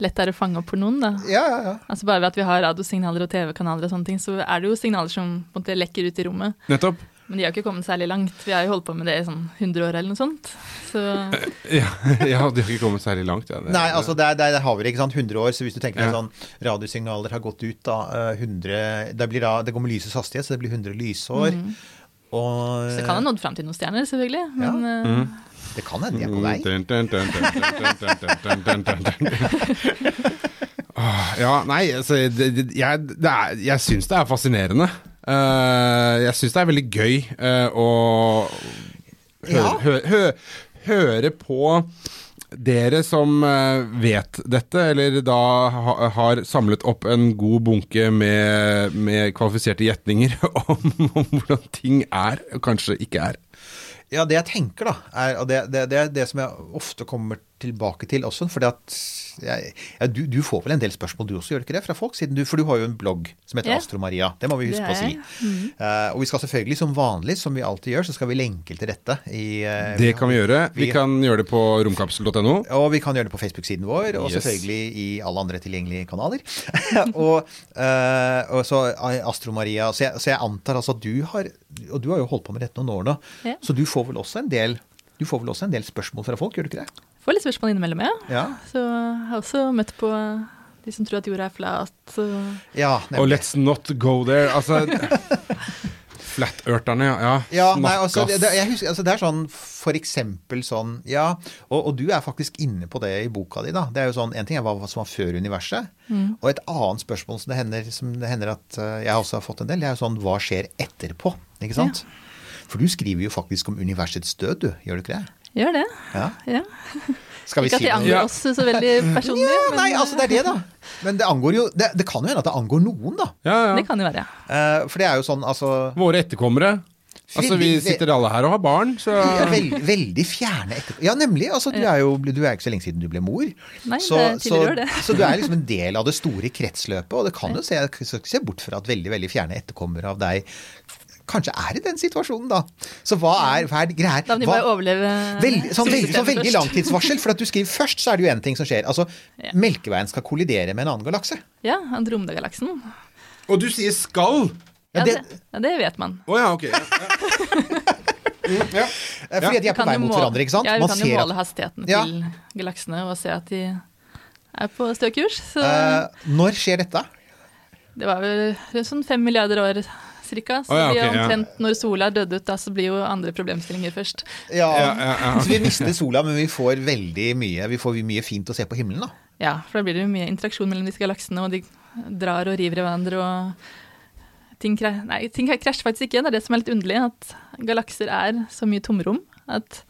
lett det er å fange opp for noen, da. Ja, ja, ja. Altså Bare ved at vi har radiosignaler og TV-kanaler og sånne ting, så er det jo signaler som på en måte lekker ut i rommet. Nettopp. Men de har ikke kommet særlig langt. Vi har jo holdt på med det i sånn 100 år eller noe sånt. Så. ja, ja, de har ikke kommet særlig langt. Ja. Det, Nei, altså det der, der har vi ikke sant, 100 år. Så hvis du tenker deg sånn radiosignaler har gått ut da, 100, det, da det, går med lysets hastighet, så det blir 100 lysår. Mm -hmm. og, så det kan ha nådd fram til noen stjerner, selvfølgelig. Men, ja. Mm. Det kan hende de er på vei. ja, nei, altså, det, jeg, det er, jeg syns det er fascinerende. Eh, jeg syns det er veldig gøy eh, å høre, Ja. hø, hø, høre på dere som eh, vet dette, eller da ha, har samlet opp en god bunke med, med kvalifiserte gjetninger om, om hvordan ting er, og kanskje ikke er. Ja, det jeg tenker da, er, og det, det, det er det som jeg ofte kommer tilbake til også, fordi at jeg, ja, du, du får vel en del spørsmål du også, gjør du ikke det, fra folk? Siden du, for du har jo en blogg som heter Ja. Astro Maria, det må vi huske på å si. Mm. Eh, og vi skal selvfølgelig som vanlig, som vi alltid gjør, så skal vi lenke til dette. I, uh, Det kan vi gjøre. Vi vi- kan gjøre det på romkapsel.no. Og vi kan gjøre det på Facebook-siden vår, og Yes. selvfølgelig i alle andre tilgjengelige kanaler. og, uh, og så eh, Astro Maria. Så jeg, så jeg antar altså at du har Og du har jo holdt på med dette noen år nå, Ja. så du får vel også en del du får vel også en del spørsmål fra folk, gjør du ikke det? Får litt spørsmål innimellom, ja. Ja, Så jeg har også møtt på de som tror at jorda er flat. Ja Og let's not go there. Altså Flatørterne, ja. ja. Ja, nei, altså, det, jeg husker, altså, det er sånn for eksempel sånn Ja, og, og du er faktisk inne på det i boka di, da. Det er jo sånn, En ting er hva som var før universet, og et annet spørsmål som det hender, som det hender at eh, jeg også har fått en del, det er jo sånn hva skjer etterpå? Ikke sant? For du skriver jo faktisk om universets død, du. Gjør du ikke det? Gjør det. Ja. Ja. Skal vi Ikke at det noe? angår oss så veldig personlig. Ja, men, nei, altså det er det, da. Men det angår jo Det, det kan jo hende at det angår noen, da. ja, ja. Det kan jo være. Uh, for det er jo sånn, altså Våre etterkommere. Altså, vi sitter alle her og har barn, så Ja, veld, veldig fjerne etter... Ja, nemlig. Altså, du er jo du er ikke så lenge siden du ble mor. Nei, så, det så, det. så du er liksom en del av det store kretsløpet, og det kan jo se, se bort fra at veldig veldig fjerne etterkommere av deg kanskje er i den situasjonen, da. Så hva er, hva er greia? Da må de bare overleve Veldig, sånn, veldig, sånn veldig langtidsvarsel. For at du skriver først, så er det jo én ting som skjer. Altså, Ja. Melkeveien skal kollidere med en annen galakse. Ja, Andromeda-galaksen. Og du sier skal! Ja, det- det, ja, det vet man. Å ja, ok. Ja, ja. Mm, ja. Fordi de er på vei mot hverandre, ikke sant? Ja, vi Man kan jo måle at hastigheten Ja. til galaksene og se at de er på stø kurs. Så Eh, Når skjer dette? det var vel sånn fem milliarder år cirka. Så oh, ja, det blir ok, ja. omtrent når sola er dødd ut, da så blir jo andre problemstillinger først. Ja, Ja, ja, ja. Så vi mister sola, men vi får veldig mye Vi får mye fint å se på himmelen, da. Ja, for da blir det jo mye interaksjon mellom disse galaksene, og de drar og river i hverandre og ting, nei, ting krasjer faktisk ikke. Det er det som er litt underlig, at galakser er så mye tomrom at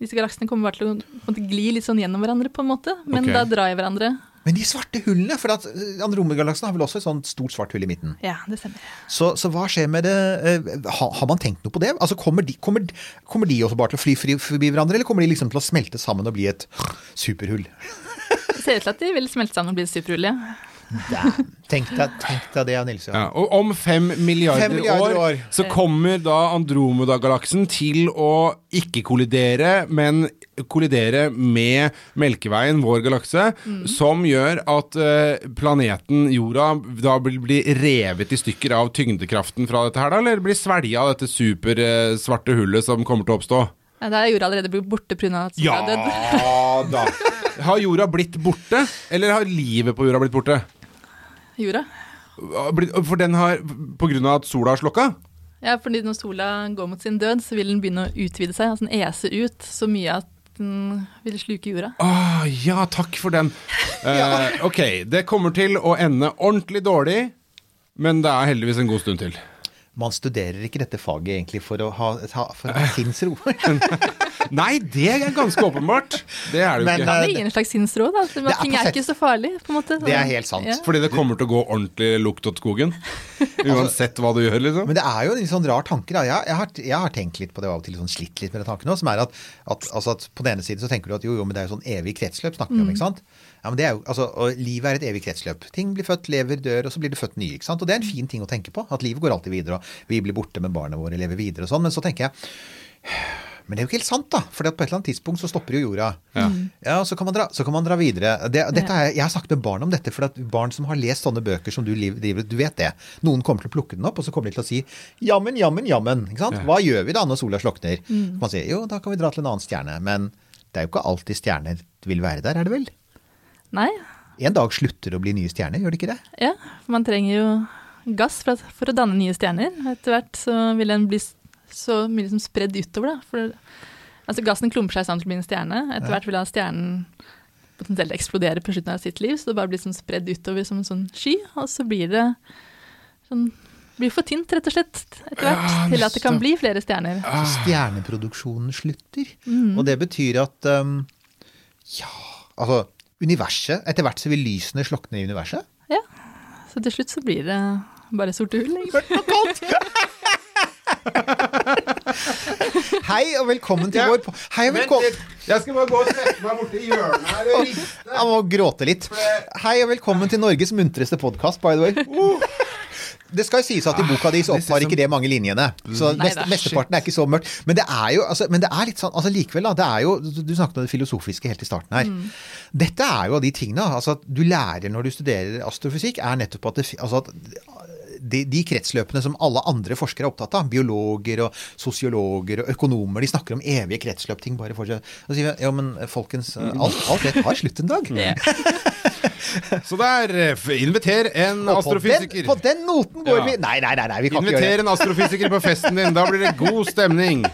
disse galaksene kommer bare til å gli litt sånn gjennom hverandre, på en måte. Men okay. da drar jeg hverandre. Men de svarte hullene, for at eh, Andromegalaksen har vel også et sånt stort svart hull i midten. Ja, det stemmer. Så, så hva skjer med det eh, har, har man tenkt noe på det? Altså Kommer de, kommer, kommer de også bare til å fly forbi hverandre, eller kommer de liksom til å smelte sammen og bli et superhull? Det ser ut til at de vil smelte sammen og bli et superhull, ja. Deg, tenk deg det, Nils. Ja, og om fem milliarder, Fem milliarder år, år. så kommer da Andromeda-galaksen til å ikke kollidere, men kollidere med Melkeveien, vår galakse, som gjør at eh, planeten jorda da blir bli revet i stykker av tyngdekraften fra dette her, da, eller blir svelga av dette supersvarte hullet som kommer til å oppstå? Ja, Da er jorda allerede blitt borte pga. at sola Ja er dødd. da! Har jorda blitt borte, eller har livet på jorda blitt borte? Jorda. For den har, på grunn av at sola har slokka? Ja, fordi når sola går mot sin død, så vil den begynne å utvide seg, altså den ese ut så mye at den vil sluke jorda. Ah, ja, takk for den. Eh, ok, det kommer til å ende ordentlig dårlig, men det er heldigvis en god stund til. Man studerer ikke dette faget egentlig for å ha, ha- for å ha sinnsro. Nei, det er ganske åpenbart. Det er det jo Men, ikke. eh, Det gir en slags sinnsro, da. at Det er Ting er ikke så farlig, på en måte. Det er helt sant. Ja. Fordi det kommer til å gå ordentlig lukt åt skogen. Uansett hva du gjør, liksom. Men det er jo en sånn rar tanke. Da. Jeg, jeg, har, jeg har tenkt litt på det av og til, sånn slitt litt med den tanken òg, som er at, at, altså at på den ene siden så tenker du at jo, jo, men det er jo sånn evig kretsløp snakker vi om, ikke sant? Ja, men det er jo, altså, og livet er et evig kretsløp. Ting blir født, lever, dør, og så blir det født nye, ikke sant? Og det er en fin ting å tenke på, at livet går alltid videre, og vi blir borte, men barna våre lever videre og sånn. Men så tenker jeg men det er jo ikke helt sant, da. For på et eller annet tidspunkt så stopper jo jorda. Ja, så kan man dra, så kan man dra videre. Det, dette er, jeg har snakket med barn om dette, for at barn som har lest sånne bøker som du driver Du vet det. Noen kommer til å plukke den opp, og så kommer de til å si jammen, jammen, jammen. Ikke sant? Hva gjør vi da når sola slukner? Mm. Man sier jo, da kan vi dra til en annen stjerne. Men det er jo ikke alltid stjerner vil være der, er det vel? Nei, En dag slutter det å bli nye stjerner, gjør det ikke det? ja. Man trenger jo gass for, at, for å danne nye stjerner. Etter hvert så vil den bli så mye liksom spredd utover, da. For, altså gassen klumper seg sammen til å bli en stjerne. Etter hvert vil da stjernen potensielt eksplodere på slutten av sitt liv, så det bare blir sånn spredd utover som en sånn sky, og så blir det sånn blir for tynt, rett og slett, etter hvert, Ja, til at det kan bli flere stjerner. Så stjerneproduksjonen slutter. Og det betyr at um, Ja, altså Universet Etter hvert så vil lysene slokne i universet. Ja. Så til slutt så blir det bare sorte hull. egentlig. Hei og velkommen til Ja. vår Hei og velkommen Jeg skal bare gå og sette meg borti hjørnet her og riste. Jeg må gråte litt. Hei og velkommen til Norges muntreste podkast, by the way. Det skal jo sies at i boka di så opptar ikke det mange linjene. Så mest, mesteparten er ikke så mørkt. Men det er jo altså, men det er litt sånn, altså likevel, da. Det er jo, du snakket om det filosofiske helt i starten her. Dette er jo av de tingene altså, at du lærer når du studerer astrofysikk, er nettopp at, det, altså, at de, de kretsløpene som alle andre forskere er opptatt av, biologer og sosiologer og økonomer, de snakker om evige kretsløp, ting bare fortsetter. Så sier vi ja, men folkens, alt, alt rett har slutt en dag. Så der, eh, inviter en på astrofysiker. den, på den noten går Ja. vi Nei, nei, nei, nei, vi kan ikke gjøre Inviter det. en astrofysiker på festen din, da blir det god stemning.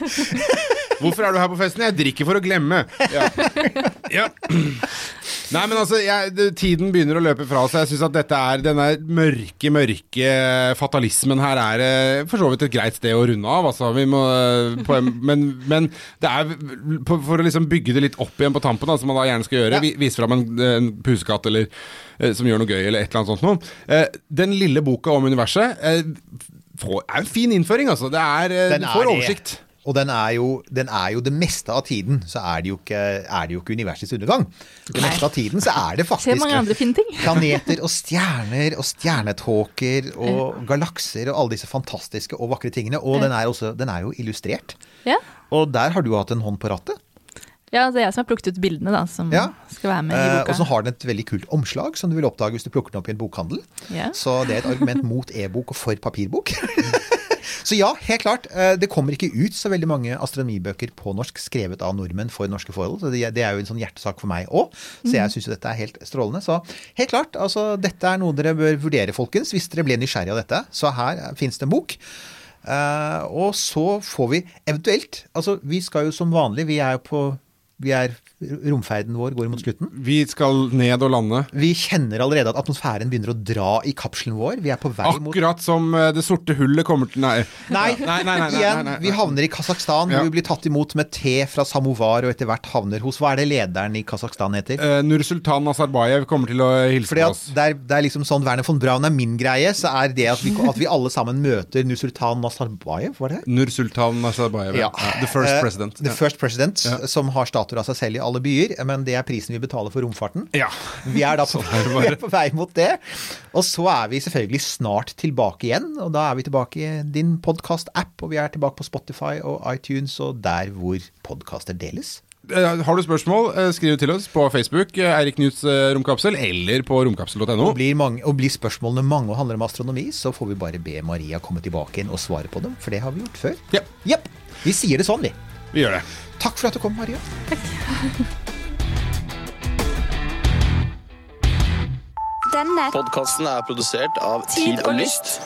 Hvorfor er du her på festen? Jeg drikker for å glemme. Ja. ja. Nei, men altså, jeg, tiden begynner å løpe fra seg. Jeg syns at dette er denne mørke, mørke fatalismen her er eh, for så vidt et greit sted å runde av. Altså, vi må, eh, på, men, men det er for å liksom bygge det litt opp igjen på tampen, da, som man da gjerne skal gjøre. Ja. Vise fram en, en pusekatt eller eh, som gjør noe gøy, eller et eller annet sånt noe. Den lille boka om universet får, er en fin innføring, altså. Det er, du får er oversikt. Og den er, jo, den er jo det meste av tiden, så er det jo ikke, er det jo ikke universets undergang. Det meste av tiden så er det faktisk planeter og stjerner og stjernetåker og galakser og alle disse fantastiske og vakre tingene. Og den er, også, den er jo illustrert. Ja. Og der har du hatt en hånd på rattet. ja, det er jeg som har plukket ut bildene, da, som Ja. skal være med i Eh, boka. og så har den et veldig kult omslag som du vil oppdage hvis du plukker den opp i en bokhandel. Ja. Så det er et argument mot e-bok og for papirbok. så ja, helt klart. eh, Det kommer ikke ut så veldig mange astronomibøker på norsk skrevet av nordmenn for norske forhold. Så det er jo en sånn hjertesak for meg òg. Så jeg syns jo dette er helt strålende. Så helt klart, altså dette er noe dere bør vurdere, folkens, hvis dere ble nysgjerrig av dette. Så her fins det en bok. Eh, og så får vi eventuelt Altså, vi skal jo som vanlig, vi er jo på vi er, Romferden vår går mot slutten. Vi skal ned og lande. Vi kjenner allerede at atmosfæren begynner å dra i kapselen vår. Vi er på vei mot Akkurat som eh, det sorte hullet kommer til Nei. Nei, Nei, nei, nei, igjen. Vi havner i Kasakhstan, Ja. vi blir tatt imot med te fra samovar, og etter hvert havner hos Hva er det lederen i Kasakhstan heter? Uh, Nursultan Nazarbayev kommer til å hilse Fordi på oss. det er, det er liksom sånn Werner von Braun er min greie, så er det at vi, at vi alle sammen møter Nursultan Nazarbayev, var det? Nursultan Nazarbayev. Ja. Ja. The first Eh, president. The first president, som har statuer av seg selv i alle byer, men det er prisen vi betaler for romfarten. Ja. Vi er da på, vi er på vei mot det. Og så er vi selvfølgelig snart tilbake igjen. Og da er vi tilbake i din podkast-app, og vi er tilbake på Spotify og iTunes og der hvor podkaster deles. Eh, Har du spørsmål, eh, skriv til oss på Facebook, eh, Eirik Knuts romkapsel, eller på romkapsel.no. Og blir, mange, og blir spørsmålene mange og handler om astronomi, så får vi bare be Maria komme tilbake igjen og svare på dem, for det har vi gjort før. Ja, Yep. Vi sier det sånn, vi. vi gjør det. Takk for at du kom, Maria. Denne Podkasten er produsert av Tid og Lyst.